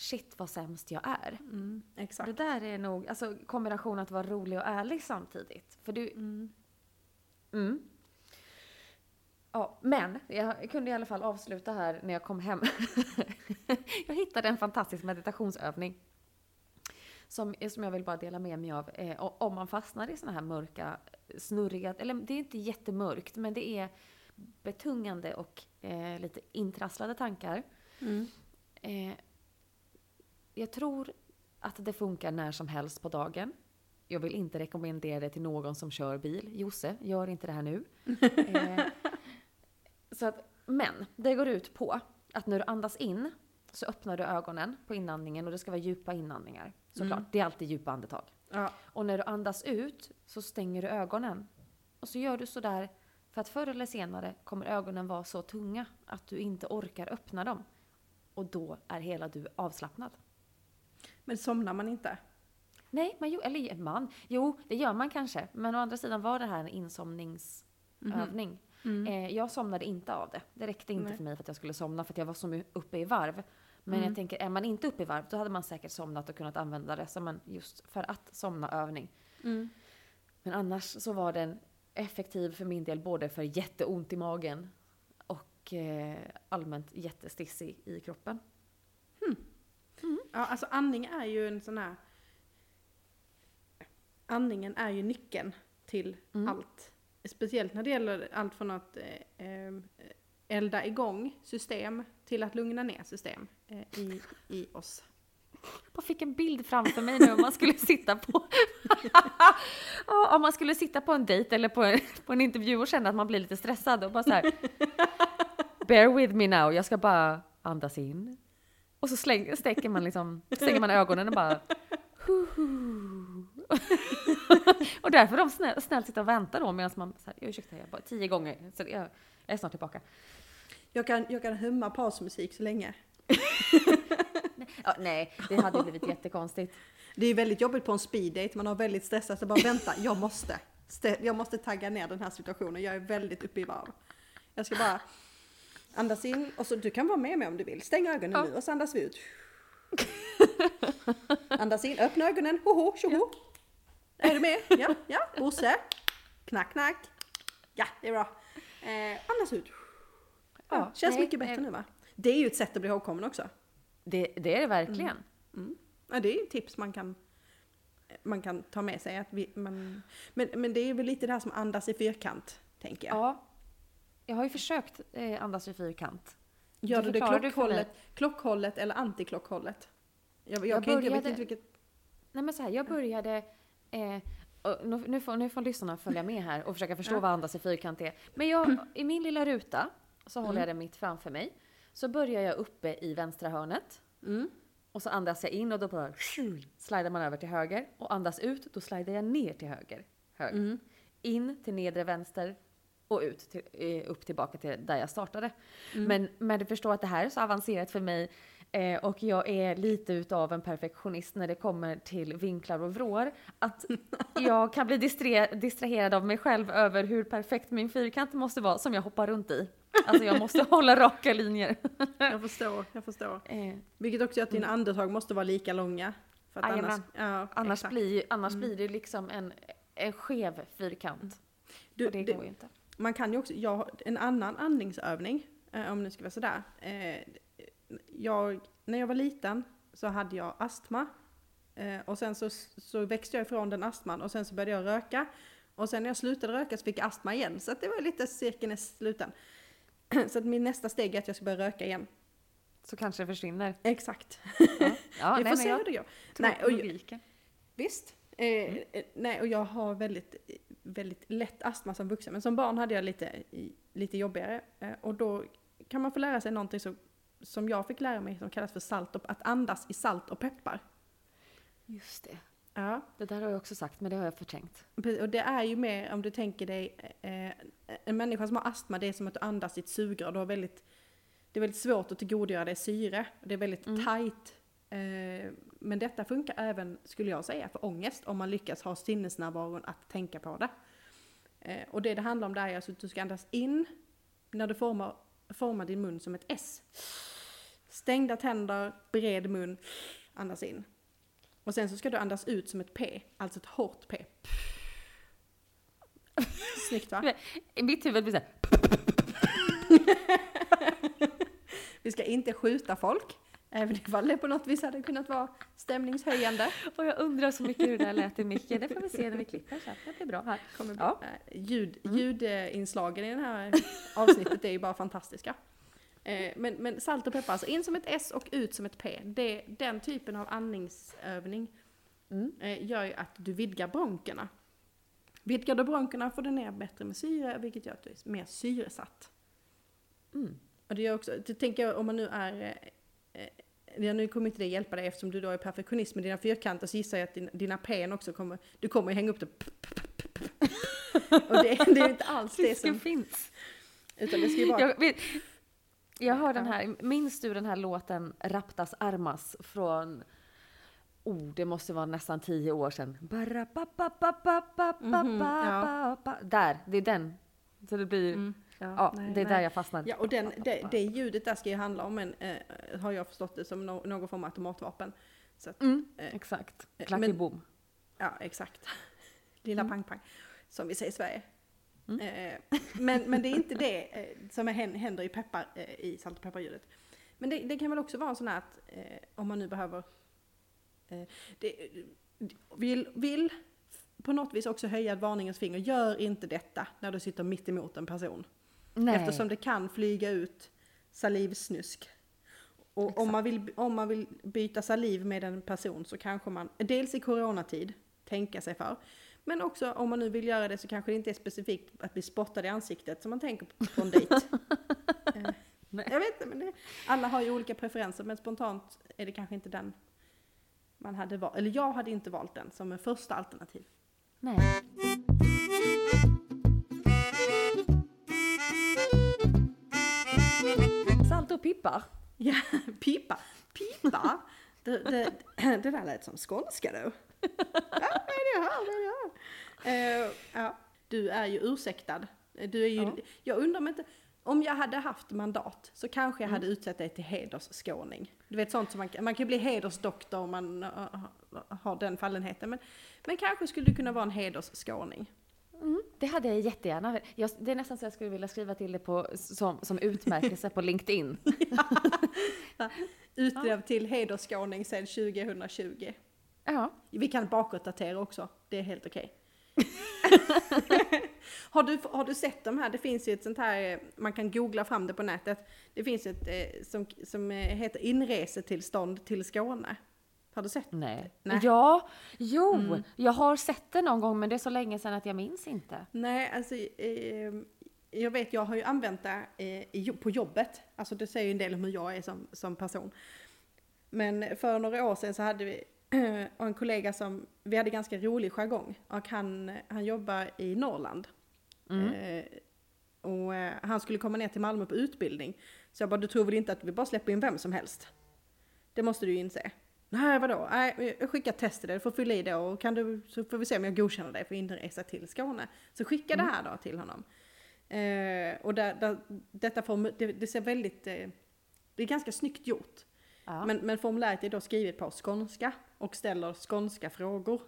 Shit vad sämst jag är. Mm. Det där är nog, alltså kombinationen att vara rolig och ärlig samtidigt. För du... Mm. Ja, men jag kunde i alla fall avsluta här när jag kom hem. jag hittade en fantastisk meditationsövning. Som, som jag vill bara dela med mig av. Eh, om man fastnar i såna här mörka, snurriga, eller det är inte jättemörkt, men det är betungande och eh, lite intrasslade tankar. Mm. Eh, jag tror att det funkar när som helst på dagen. Jag vill inte rekommendera det till någon som kör bil. Josse, gör inte det här nu. eh, så att, men det går ut på att när du andas in så öppnar du ögonen på inandningen och det ska vara djupa inandningar. Såklart, det är alltid djupa andetag. Ja. Och när du andas ut så stänger du ögonen. Och så gör du sådär för att förr eller senare kommer ögonen vara så tunga att du inte orkar öppna dem. Och då är hela du avslappnad. Men somnar man inte? Nej, man, jo- eller man. Jo, det gör man kanske. Men å andra sidan var det här en insomningsövning. Eh, jag somnade inte av det. Det räckte inte Nej. för mig för att jag skulle somna för att jag var så uppe i varv. Men jag tänker, är man inte uppe i varv då hade man säkert somnat och kunnat använda det som en just för att somna-övning. Men annars så var den effektiv för min del både för jätteont i magen och eh, allmänt jättestissig i kroppen. Ja, alltså andning är ju en sån här... Andningen är ju nyckeln till Mm. allt. Speciellt när det gäller allt från att eh, eh, elda igång system till att lugna ner system eh, i, i oss. Jag fick en bild framför mig nu om man skulle sitta på om man skulle sitta på en dejt eller på en, på en intervju och känna att man blir lite stressad och bara så här. Bear with me now, jag ska bara andas in. Och så släng, stäcker man liksom, stänger man ögonen och bara. Och därför de snäll, snällt sitta och vänta då medan man, så här, ursäkta jag bara tio gånger, så jag, jag är snart tillbaka. Jag kan, jag kan humma pausmusik så länge. Ja, nej, det hade blivit jättekonstigt. Det är väldigt jobbigt på en speeddate, man har väldigt stressat så bara vänta, jag måste. Jag måste tagga ner den här situationen, jag är väldigt uppe i varv. Jag ska bara andas in och så du kan vara med mig om du vill. Stäng ögonen Ja. nu och så andas vi ut. Andas in, öppna ögonen, hoho, tjoho. Är du med? Ja, ja, Bosse. Knack, knack. Ja, det är bra. Eh, andas ut. Ja, Ja, känns nej, mycket bättre nej. nu va? Det är ju ett sätt att bli ihågkommen också. Det, det är det verkligen. Mm. Ja, det är ju ett tips man kan, man kan ta med sig. Att vi, man, men, men det är väl lite det här som andas i fyrkant, tänker jag. Ja. Jag har ju försökt eh, andas i fyrkant. Gör du det förklarar du klockhållet, klockhållet eller antiklockhållet? Jag, jag, Jag inte, jag vet började- inte vilket... Nej men så här, jag började eh, nu, nu, får, nu får lyssnarna följa med här och försöka förstå Ja. vad andas i fyrkant är. Men jag, i min lilla ruta så håller jag Mm. den mitt framför mig. Så börjar jag uppe i vänstra hörnet. Mm. Och så andas jag in och då bara slidar man över till höger. Och andas ut, då slidar jag ner till höger. höger. Mm. In till nedre vänster och ut till, eh, upp tillbaka till där jag startade. Mm. Men, men du förstår att det här är så avancerat för mig eh, och jag är lite utav en perfektionist när det kommer till vinklar och vrår. Att jag kan bli distra- distraherad av mig själv över hur perfekt min fyrkant måste vara som jag hoppar runt i. Alltså jag måste hålla raka linjer. Jag förstår, jag förstår. Eh, Vilket också gör att dina andetag måste vara lika långa. För att annars, ja, annars blir, annars blir det liksom en, en skev fyrkant. Du, och det det- går ju inte. Man kan ju också, jag, en annan andningsövning, eh, om det ska vara sådär. Eh, jag, när jag var liten så hade jag astma. Eh, och sen så, så växte jag ifrån den astman och sen så började jag röka. Och sen när jag slutade röka så fick jag astma igen. Så det var lite cirkeln är sluten. Så att min nästa steg är att jag ska börja röka igen. Så kanske det försvinner. Exakt. Ja, Vi ja får nej, se men jag hur det går. Nej, och, logiken. Visst. Eh, eh, nej, och jag har väldigt, väldigt lätt astma som vuxen. Men som barn hade jag lite, i- lite jobbigare. Eh, och då kan man få lära sig någonting som, som jag fick lära mig som kallas för salt och, att andas i salt och peppar. Just det. Ja. Det där har jag också sagt, men det har jag förträngt. Och det är ju mer, om du tänker dig, eh, en människa som har astma, det är som att du andas i ett sugrör. Du har väldigt, det är väldigt svårt att tillgodogöra dig syre. Det är väldigt Mm. tight. Men detta funkar även, skulle jag säga, för ångest om man lyckas ha sinnesnärvaron att tänka på det. Eh, och det det handlar om där är alltså att du ska andas in när du formar, formar din mun som ett S. Stängda tänder, bred mun, andas in. Och sen så ska du andas ut som ett P, alltså ett hårt P. Snyggt va? I mitt huvud blir det Vi ska inte skjuta folk, även ifall det på något vis hade kunnat vara stämningshöjande. och jag undrar så mycket hur det där lät i micken. Det får vi se när vi klipper sen. Det blir bra här. Kommer bli, Ja. eh, ljud, ljudinslagen i det här avsnittet är ju bara fantastiska. Eh, Men, men salt och peppar, alltså in som ett S och ut som ett P. Det, den typen av andningsövning Mm. eh, gör ju att du vidgar bronkerna. Vidgar du bronkerna får du ner bättre med syre, vilket gör att du är mer syresatt. Mm. Och det gör också, det tänker jag om man nu är, ja, nu kommer inte det hjälpa dig eftersom du då är perfektionist med dina fyrkanter så gissar jag att din, dina P'n också kommer, du kommer hänga upp det. Och det, det är inte alls det som, finns. utan det ska ju vara, Jag, jag hör den här, minns du den här låten Raptas Armas från Oh, det måste vara nästan tio år sedan. Mhm, ja. Där, det är den. Så det blir, Mm, ja, nej, det är nej. där jag fastnar. Ja, och den, det, det ljudet där ska ju handla om en, eh, har jag förstått det som no, någon form av automatvapen. Så att, Mm, eh, exakt. eh, Klack men- i bom. Ja, exakt. Lilla Mm. pang-pang, som vi säger i Sverige. Mm. Eh, men, men det är inte det eh, som händer i, peppar, eh, i salt och pepparljudet. Men det, det kan väl också vara en sån här att om man nu behöver eh, det, vill, vill på något vis också höja ett varningens finger. Gör inte detta när du sitter mitt emot en person. Nej. Eftersom det kan flyga ut salivsnusk. Och om man, vill, om man vill byta saliv med en person så kanske man, dels i coronatid, tänka sig för. Men också om man nu vill göra det så kanske det inte är specifikt att bli spottad i ansiktet som man tänker på, på en dejt. Eh, jag vet inte, men det, alla har ju olika preferenser men spontant är det kanske inte den man hade valt. Eller jag hade inte valt den som en första alternativ. Nej. Salt och pippar. Ja, pipa. Pipa? Det, det, det där lät som skånska då. Ja, vad är det? Vad är det jag hör? Eh, ja, du är ju ursäktad. Du är ju, Ja. Jag undrar om inte, om jag hade haft mandat så kanske jag hade utsett dig till hedersskåning. Du vet sånt som man, man kan bli hedersdoktor om man uh, har den fallenheten. Men, men kanske skulle du kunna vara en hedersskåning. Mm, det hade jag jättegärna. Jag, det är nästan så jag skulle vilja skriva till det på, som, som utmärkelse på LinkedIn. Utnämnd till hedersskåning sedan 2020. Ja. Vi kan bakåtdatera också, det är helt okej. har, du, har du sett de här? Det finns ju ett sånt här, eh, man kan googla fram det på nätet. Det finns ett eh, som, som eh, heter inresetillstånd till Skåne. Har du sett? Nej. Nej. Ja, jo, jag har sett det någon gång men det är så länge sedan att jag minns inte. Nej, alltså eh, jag vet, jag har ju använt det eh, på jobbet. Alltså det säger ju en del om hur jag är som, som person. Men för några år sedan så hade vi och en kollega som, vi hade ganska rolig jargong och han, han jobbar i Norrland. Eh, och eh, han skulle komma ner till Malmö på utbildning. Så jag bara, du tror väl inte att vi bara släpper in vem som helst? Det måste du ju inse. Nej vadå? Nej, jag skickar test till dig, du får fylla i det och kan du, så får vi se om jag godkänner dig för inresa till Skåne. Så skicka det här då till honom. Eh, och där, där, detta form, det, det ser väldigt, eh, det är ganska snyggt gjort. Ja. Men, men formuläret är då skrivet på skånska och ställer skånska frågor.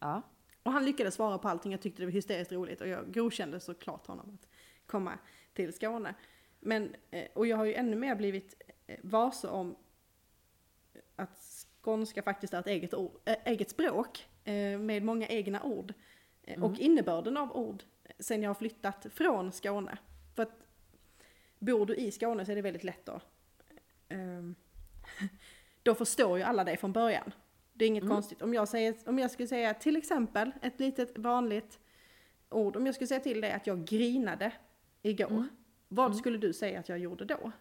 ja. Och han lyckades svara på allting, jag tyckte det var hysteriskt roligt och jag godkände såklart honom att komma till Skåne. Men, eh, och jag har ju ännu mer blivit eh, varse om att skånska faktiskt är ett eget, ord, äh, eget språk eh, med många egna ord. Eh, Och innebörden av ord eh, sen jag har flyttat från Skåne. För att bor du i Skåne så är det väldigt lätt då. ehm, då förstår ju alla dig från början. Det är inget konstigt. Om jag, säger, om jag skulle säga till exempel ett litet vanligt ord. Om jag skulle säga till dig att jag grinade igår. Vad skulle du säga att jag gjorde då?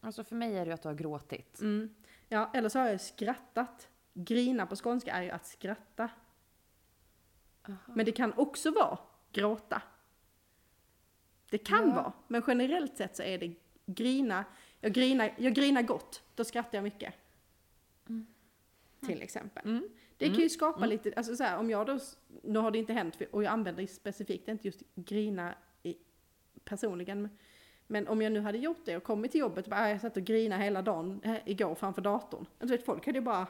Alltså för mig är det ju att du har gråtit. Mm. Ja, eller så har jag skrattat. Grina på skånska är ju att skratta. Men det kan också vara gråta. Det kan Ja. vara, men generellt sett så är det grina. Jag grinar, jag grinar gott, då skrattar jag mycket. Till exempel. Det kan ju skapa lite, alltså så här, om jag då, nu har det inte hänt och jag använder det specifikt, inte just grina i, personligen. Men- om jag nu hade gjort det och kommit till jobbet och bara, "Ah, jag satt och grinade hela dagen eh, igår framför datorn. Du vet, folk hade ju bara,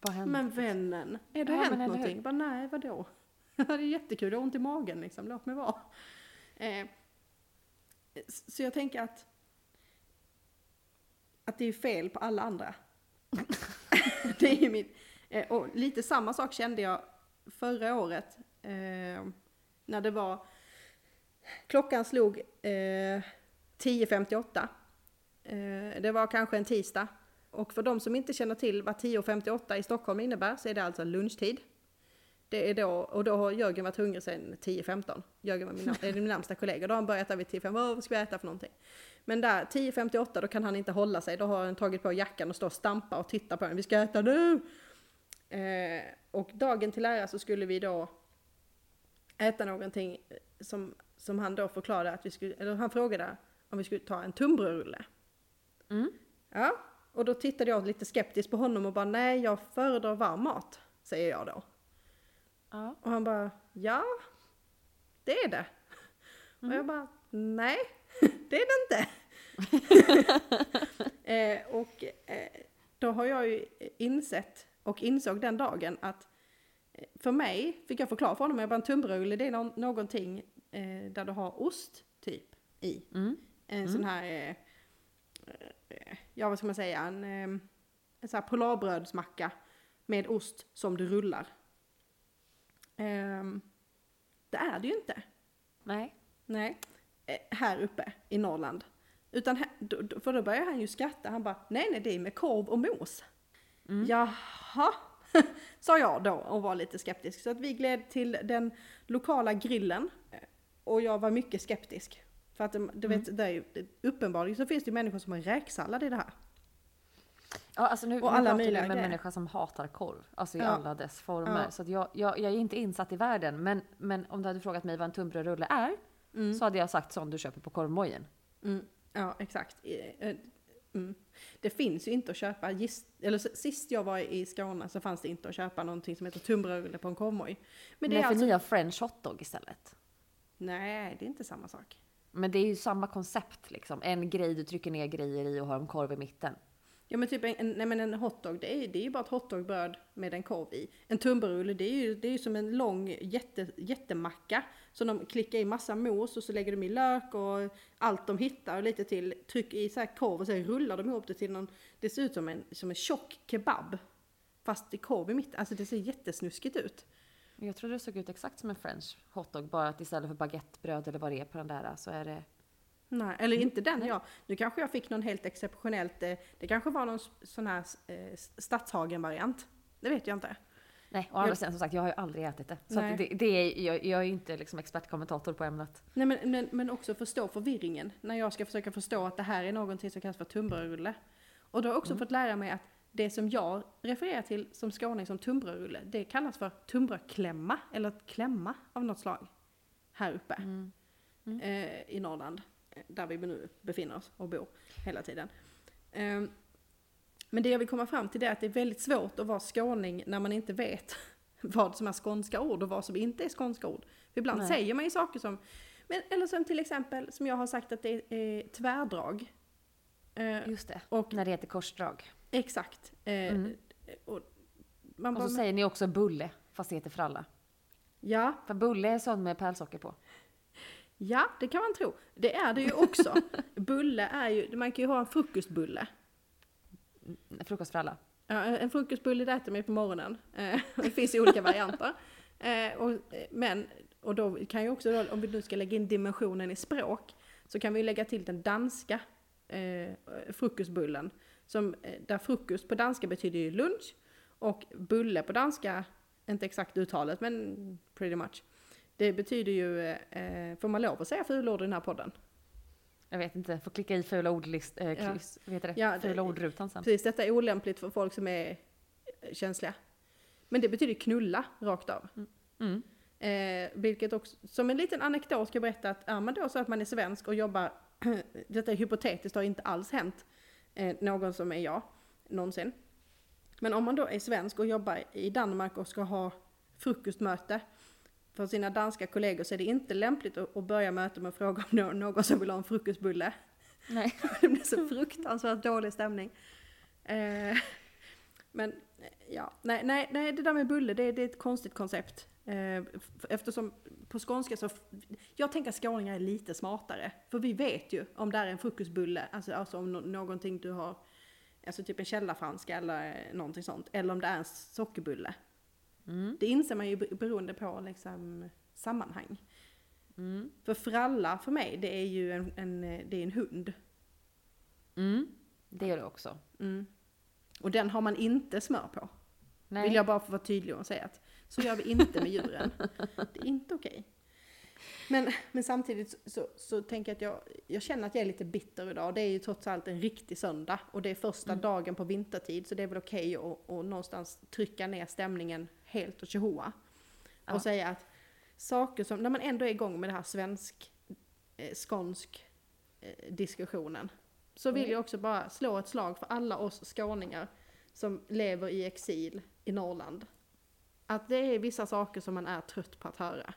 Vad hände? men vännen, är det Ja, hänt någonting? Bara, nej, vadå? det är jättekul, jag har ont i magen liksom, låt mig vara. Eh, så jag tänker att, att det är fel på alla andra. det är min, eh, och lite samma sak kände jag förra året, eh, när det var, klockan slog eh, 10.58. Eh, det var kanske en tisdag. Och för de som inte känner till vad 10.58 i Stockholm innebär så är det alltså lunchtid. Det är då, och då har Jörgen varit hungrig sedan 10.15. Jörgen var min, är min närmsta kollega. Då har han börjat äta vid 10.05. Vad ska vi äta för någonting? Men där 10.58 då kan han inte hålla sig. Då har han tagit på jackan och står och stampar och tittar på den. Vi ska äta nu! Eh, och dagen till ära så skulle vi då äta någonting som, som han då förklarade att vi skulle, eller han frågade om vi skulle ta en tunnbrödsrulle. Mm. Ja, och då tittade jag lite skeptiskt på honom och bara nej, jag föredrar varm mat, säger jag då. Ja. Och han bara ja, det är det. Och jag bara nej, det är det inte. eh, och eh, då har jag ju insett och insåg den dagen att eh, för mig, fick jag förklara för honom, jag bara en tunnbrödsrulle det är nå- någonting eh, där du har ost typ i. Mm. En sån här, eh, eh, ja vad ska man säga, en, eh, en sån här polarbrödsmacka med ost som du rullar. Ehm, det är det ju inte. Nej. Nej, eh, här uppe i Norrland. Utan här, för då börjar han ju skratta, han bara nej nej det är med korv och mos. Jaha, sa jag då och var lite skeptisk. Så att vi gled till den lokala grillen och jag var mycket skeptisk. För att det- du vet, det är uppenbarligen så finns det ju människor som har räksallad i det här. Ja, alltså nu, Och nu alla pratar vi möjliga med en människa som hatar korv. Alltså i Ja. alla dess former. Ja. Så jag, jag, jag är inte insatt i världen. Men, men om du hade frågat mig vad en tunnbrödsrulle är. Så hade jag sagt sån du köper på korvmojen. Mm, ja, exakt. Eh, Mm. Det finns ju inte att köpa, giss, eller sist jag var i Skåne så fanns det inte att köpa någonting som heter tunnbrödsrulle på en korvmoj. Men det Nej, är för alltså, ni har french hotdog istället. Nej det är inte samma sak. Men det är ju samma koncept liksom. En grej du trycker ner grejer i och har en korv i mitten. Ja men typ en, nej, men en hotdog, det är, det är ju bara ett hotdogbröd med en korv i. En tunnbrödsrulle, det är ju, det är ju som en lång jätte, jättemacka. Så de klickar i massa mos och så lägger de i lök och allt de hittar och lite till. Tryck i så här korv och sen rullar de ihop det till någon, det ser ut som en, som en tjock kebab. Fast i korv i mitten, alltså det ser jättesnuskigt ut. Jag trodde det såg ut exakt som en french hotdog. Bara att istället för baguettebröd eller vad det är på den där så är det Nej, eller inte den jag. Nu kanske jag fick någon helt exceptionellt, eh, det kanske var någon sån här eh, Stadshagen-variant. Det vet jag inte. Nej, och andra Jag- sidan som sagt, jag har ju aldrig ätit det. Så det, det är, jag, jag är ju inte liksom expertkommentator på ämnet. Nej men, men, men också förstå förvirringen när jag ska försöka förstå att det här är någonting som kallas för tunnbrödsrulle. Och då har jag också fått lära mig att det som jag refererar till som skåning som tunnbrödsrulle, det kallas för tunnbrödsklämma eller klämma av något slag. Här uppe Eh, i Norrland, eh, där vi nu befinner oss och bor hela tiden. Ehm, men det jag vill komma fram till är att det är väldigt svårt att vara skåning när man inte vet vad som är skånska ord och vad som inte är skånska ord. För ibland Nej. säger man ju saker som, men, eller som till exempel som jag har sagt att det är tvärdrag. Eh, Just det. och När det heter korsdrag. Exakt. Eh, Mm. och man Och bara, så säger ni också bulle, fast det heter fralla. ja, För bulle är sån med pärlsocker på. ja, det kan man tro. Det är det ju också. Bulle är ju, man kan ju ha en frukostbulle. Frukost för alla. Ja, en frukostbulle det äter man ju på morgonen. Eh, Det finns ju olika varianter. Och, eh, men, och då kan ju också, då, om vi nu ska lägga in dimensionen i språk, så kan vi lägga till den danska eh, frukostbullen. Som, eh, där frukost på danska betyder ju lunch, och bulle på danska, inte exakt uttalet, men pretty much. Det betyder ju, eh, får man lov att säga fulord i den här podden? Jag vet inte, får klicka i fula ordlist, eh, Ja. kryss, vad heter det? Ja, fula ordrutan sen. Precis, detta är olämpligt för folk som är eh, känsliga. Men det betyder knulla rakt av. Mm. Eh, vilket också, som en liten anekdot ska jag berätta att är man då så att man är svensk och jobbar, detta är hypotetiskt, har inte alls hänt eh, någon som är jag, någonsin. Men om man då är svensk och jobbar i Danmark och ska ha frukostmöte för sina danska kollegor så är det inte lämpligt att, att börja mötet med att fråga om nå- någon som vill ha en frukostbulle. Nej. Det blir så fruktansvärt dålig stämning. Eh, men eh, ja, nej, nej, nej, det där med bulle, det, det är ett konstigt koncept. Eh, eftersom på skånska så, jag tänker att skåningar är lite smartare. För vi vet ju om det är en frukostbulle, alltså, alltså om nå- någonting du har, alltså typ en källarfranska eller eh, någonting sånt. Eller om det är en sockerbulle. Mm. Det inser man ju be- beroende på liksom sammanhang. Mm. För fralla för mig, det är ju en, en, det är en hund. Mm. Det gör det också. Mm. Och den har man inte smör på. Nej. Vill jag bara få vara tydlig och säga att så gör vi inte med djuren. Det är inte okej. Men, men samtidigt så, så, så tänker jag att jag, jag känner att jag är lite bitter idag. Det är ju trots allt en riktig söndag och det är första dagen på vintertid så det är väl okej att, att någonstans trycka ner stämningen helt och tjoa. Ja. Och säga att saker som, när man ändå är igång med det här svensk, eh, skånsk eh, diskussionen. Så vill Mm. jag också bara slå ett slag för alla oss skåningar som lever i exil i Norrland. Att det är vissa saker som man är trött på att höra.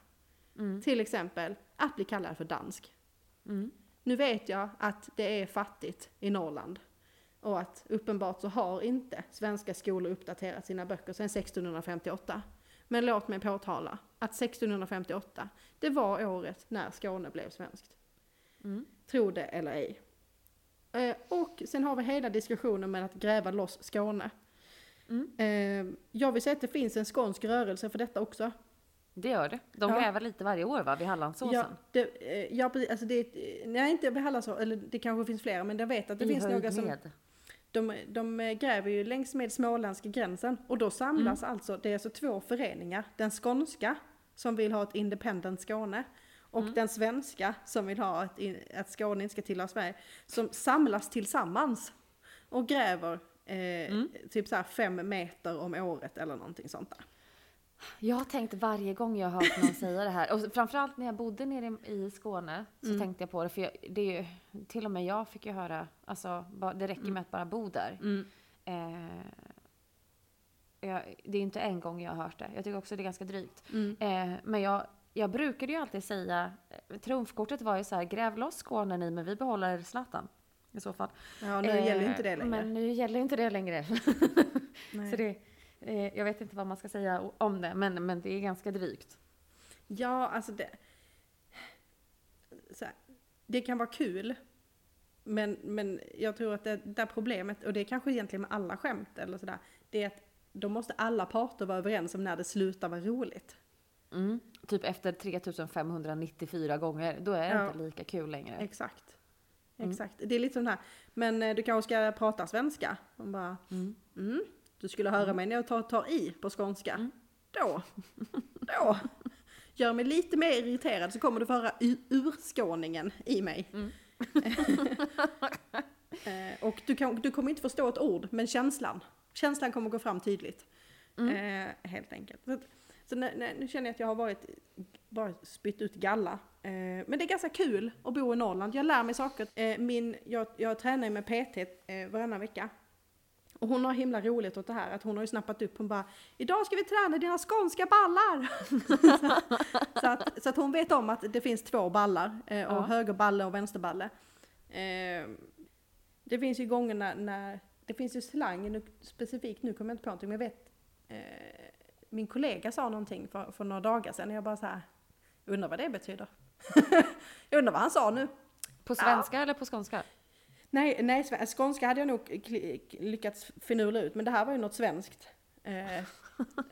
Mm. Till exempel att bli kallad för dansk. Mm. Nu vet jag att det är fattigt i Norrland. Och att uppenbart så har inte svenska skolor uppdaterat sina böcker sedan 1658. Men låt mig påtala att 1658, det var året när Skåne blev svenskt. Mm. Tro det eller ej. Eh, och sen har vi hela diskussionen med att gräva loss Skåne. Mm. Eh, jag vill säga att det finns en skånsk rörelse för detta också. Det gör det. De Ja. gräver lite varje år va, vid Hallandsåsen? Ja, det, eh, ja, precis. Alltså det, nej, inte behandlas så, eller det kanske finns flera, men jag vet att det I finns några som, med. de, de gräver ju längs med småländska gränsen och då samlas alltså, det är alltså två föreningar, den skånska som vill ha ett independent Skåne och den svenska som vill ha in- att Skåne inte ska tillhöra Sverige, som samlas tillsammans och gräver eh, typ så här fem meter om året eller någonting sånt där. Jag har tänkt varje gång jag har hört någon säga det här, och framförallt när jag bodde nere i Skåne, så Mm. tänkte jag på det, för jag, det är ju, till och med jag fick ju höra, alltså det räcker med att bara bo där. Eh, jag, det är inte en gång jag har hört det, jag tycker också det är ganska drygt. Eh, men jag, jag brukade ju alltid säga, eh, trumfkortet var ju så här, gräv loss Skåne ni, men vi behåller Zlatan. I så fall. Ja, nu Eh, gäller inte det längre. Men nu gäller inte det längre. Nej. så det, eh, jag vet inte vad man ska säga om det, men, men det är ganska drygt. Ja, alltså det... Så här, det kan vara kul. Men, men jag tror att det där problemet, och det är kanske egentligen med alla skämt eller sådär, det är att då måste alla parter vara överens om när det slutar vara roligt. Mm. Typ efter 3594 gånger, då är det Ja. inte lika kul längre. Exakt. exakt. Det är lite sån här, men eh, du kanske ska prata svenska? Man bara, Mm. mm. Du skulle höra mig när jag tar, tar i på skånska. Mm. Då, då. Gör mig lite mer irriterad så kommer du få höra urskåningen i mig. Mm. Eh, och du, kan, du kommer inte förstå ett ord, men känslan. Känslan kommer gå fram tydligt. Mm. Eh, helt enkelt. Så, nu, nu nu känner jag att jag har varit, bara spytt ut galla. Eh, men det är ganska kul att bo i Norrland. Jag lär mig saker. Eh, min, jag, jag tränar ju med PT eh, varannan vecka. Och hon har himla roligt åt det här, att hon har ju snappat upp, hon bara Idag ska vi träna dina skånska ballar! så, att, så att hon vet om att det finns två ballar, eh, och Ja. högerballe och vänsterballe. Eh, det finns ju gånger när, när det finns ju slang, nu, specifikt nu kommer jag inte på någonting, men jag vet eh, min kollega sa någonting för, för några dagar sedan och jag bara så här, undrar vad det betyder. jag undrar vad han sa nu. På svenska eller på skånska? Nej, nej, skånska hade jag nog lyckats finurla ut, men det här var ju något svenskt eh,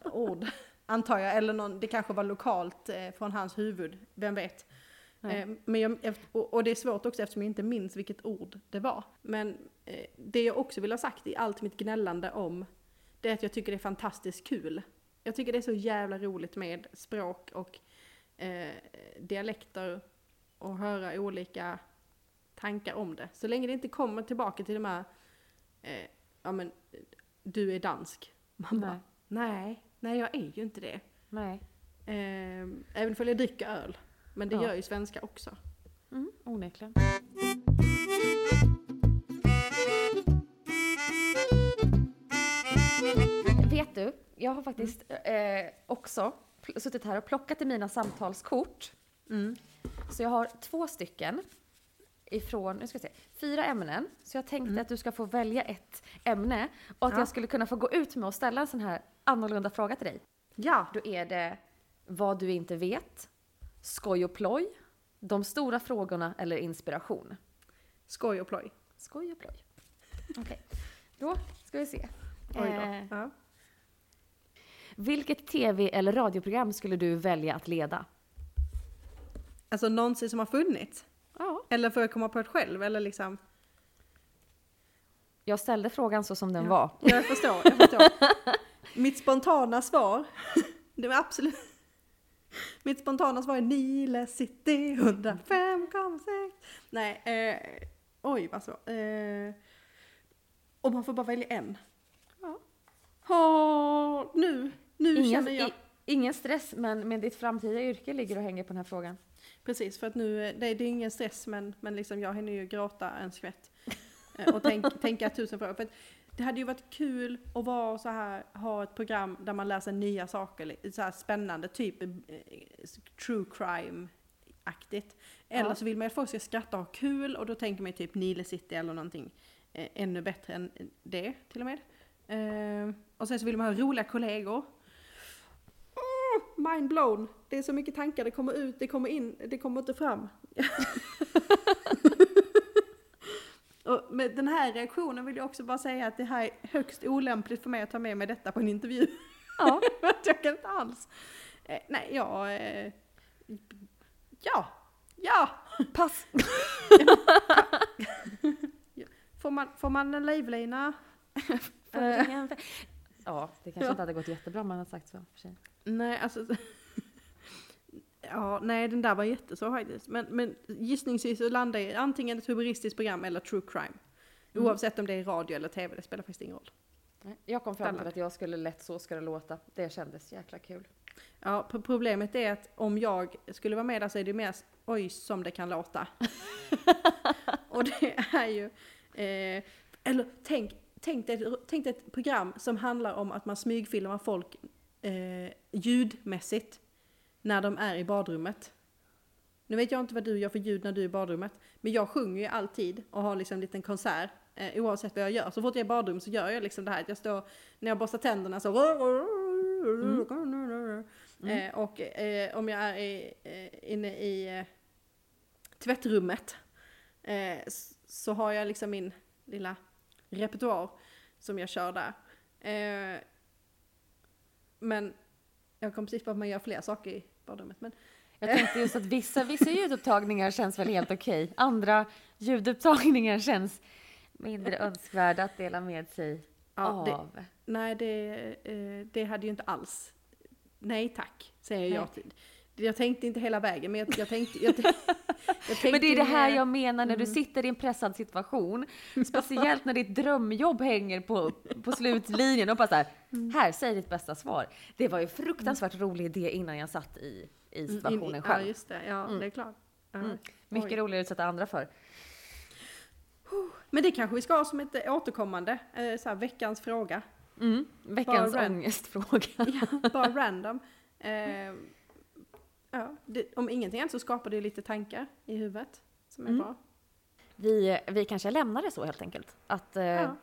ord, antar jag. Eller någon, det kanske var lokalt eh, från hans huvud, vem vet. Eh, men jag, och det är svårt också eftersom jag inte minns vilket ord det var. Men eh, det jag också vill ha sagt i allt mitt gnällande om, det är att jag tycker det är fantastiskt kul. Jag tycker det är så jävla roligt med språk och eh, dialekter och höra olika tankar om det. Så länge det inte kommer tillbaka till de här, eh, ja men, du är dansk. Man bara, nej, nej jag är ju inte det. Nej. Eh, även om jag dricker öl. Men det Ja. gör ju svenska också. Mm, onekligen. Vet du, jag har faktiskt eh, också suttit här och plockat i mina samtalskort. Mm. Så jag har två stycken ifrån, nu ska vi se, fyra ämnen. Så jag tänkte att du ska få välja ett ämne och att Ja. jag skulle kunna få gå ut med och ställa en sån här annorlunda fråga till dig. Ja, Då är det vad du inte vet, skoj och ploj, de stora frågorna eller inspiration. skoj och ploj. Skoj och ploj. Okej, då ska vi se. Oj då. Eh, Ja. Vilket tv eller radioprogram skulle du välja att leda? Alltså någonsin som har funnits. Ja. Eller får jag komma på det själv? Eller liksom... Jag ställde frågan så som den Ja. var. Ja, jag förstår, jag förstår. Mitt spontana svar, det var absolut... Mitt spontana svar är Nile City 105,6. Nej, eh, oj vad svårt. Eh, och man får bara välja en. Ja. Åh, nu, Ingen, känner jag... i, ingen stress, men, men ditt framtida yrke ligger och hänger på den här frågan. Precis, för att nu, det, det är ingen stress men, men liksom jag hinner ju gråta en skvätt. Eh, Och tänk, tänka tusen frågor. För det hade ju varit kul att vara så här, ha ett program där man lär sig nya saker, så här spännande, typ eh, true crime-aktigt. Eller Ja. så vill man att folk ska skratta och ha kul och då tänker man ju typ Nile City eller någonting eh, ännu bättre än det till och med. Eh, och sen så vill man ha roliga kollegor. Mind blown! Det är så mycket tankar, det kommer ut, det kommer in, det kommer inte fram. och med den här reaktionen vill jag också bara säga att det här är högst olämpligt för mig att ta med mig detta på en intervju. Ja. Jag kan inte alls. Eh, nej, jag... Eh, ja, ja! Pass! Får man, får man en livlina? Ingen- ja, det kanske inte hade gått jättebra om man hade sagt så. För sig. Nej, alltså... Ja, nej den där var jättesvår faktiskt. Men, men gissningsvis så landar jag antingen ett humoristiskt program eller true crime. Mm. Oavsett om det är radio eller tv, det spelar faktiskt ingen roll. Jag kom fram till att jag skulle lätt så ska det låta. Det kändes jäkla kul. Ja, pro- problemet är att om jag skulle vara med där så är det mer oj som det kan låta. Och det är ju... Eh, eller tänk, tänk, dig, ett- tänk dig ett program som handlar om att man smygfilmar folk eh, ljudmässigt när de är i badrummet. Nu vet jag inte vad du gör för ljud när du är i badrummet, men jag sjunger ju alltid och har liksom en liten konsert eh, oavsett vad jag gör. Så fort jag är i badrum så gör jag liksom det här att jag står, när jag borstar tänderna så Eh, och eh, om jag är i, eh, inne i eh, tvättrummet eh, så har jag liksom min lilla repertoar som jag kör där. Men jag kom precis på att man gör fler saker i badrummet. Men Jag tänkte just att vissa, vissa ljudupptagningar känns väl helt okej. Andra ljudupptagningar känns mindre önskvärda att dela med sig Ja, det- av. Nej, det, eh, det hade ju inte alls. Nej tack, säger jag. till- Jag tänkte inte hela vägen, men jag, jag tänkte... Jag, jag tänkte Men det är det här jag menar när du sitter i en pressad situation. Speciellt när ditt drömjobb hänger på, på slutlinjen och bara så här, här, säg ditt bästa svar. Det var ju fruktansvärt rolig idé innan jag satt i, i situationen in- Ja, själv. just det. Ja, det är klart. Ja. Mycket Oj. roligare att utsätta andra för. Men det kanske vi ska ha som ett eh, återkommande, eh, så här, veckans fråga. Mm. Veckans Bara ångestfråga. Ja, bara random. Eh, ja, det, om ingenting annat så skapar det lite tankar i huvudet som är Mm. bra. Vi, vi kanske lämnar det så helt enkelt. Att eh, Ja.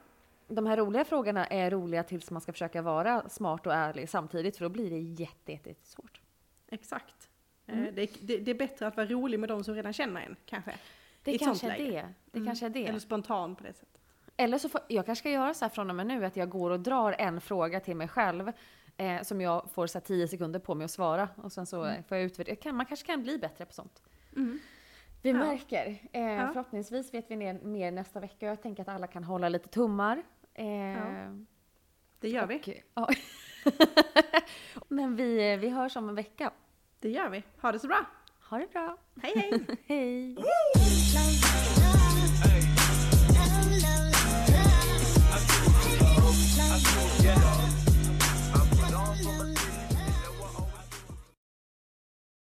de här roliga frågorna är roliga tills man ska försöka vara smart och ärlig samtidigt för då blir det jätte, jätte, jätte svårt. Exakt. Mm. Eh, det, det, det är bättre att vara rolig med de som redan känner en, kanske. Det kanske är det. Det kanske är det. Eller spontan på det sättet. Eller så får, jag kanske ska göra så här från och med nu att jag går och drar en fråga till mig själv eh, som jag får så här 10 sekunder på mig att svara och sen så eh, får jag utvärdera. Kan, man kanske kan bli bättre på sånt. Vi Ja. märker. Eh, Ja. Förhoppningsvis vet vi ner, mer nästa vecka. Jag tänker att alla kan hålla lite tummar. Eh, Ja. Det gör vi. och- ja. Men vi, vi hörs om en vecka. Det gör vi. Ha det så bra. Ha det bra. Hej hej! Hej!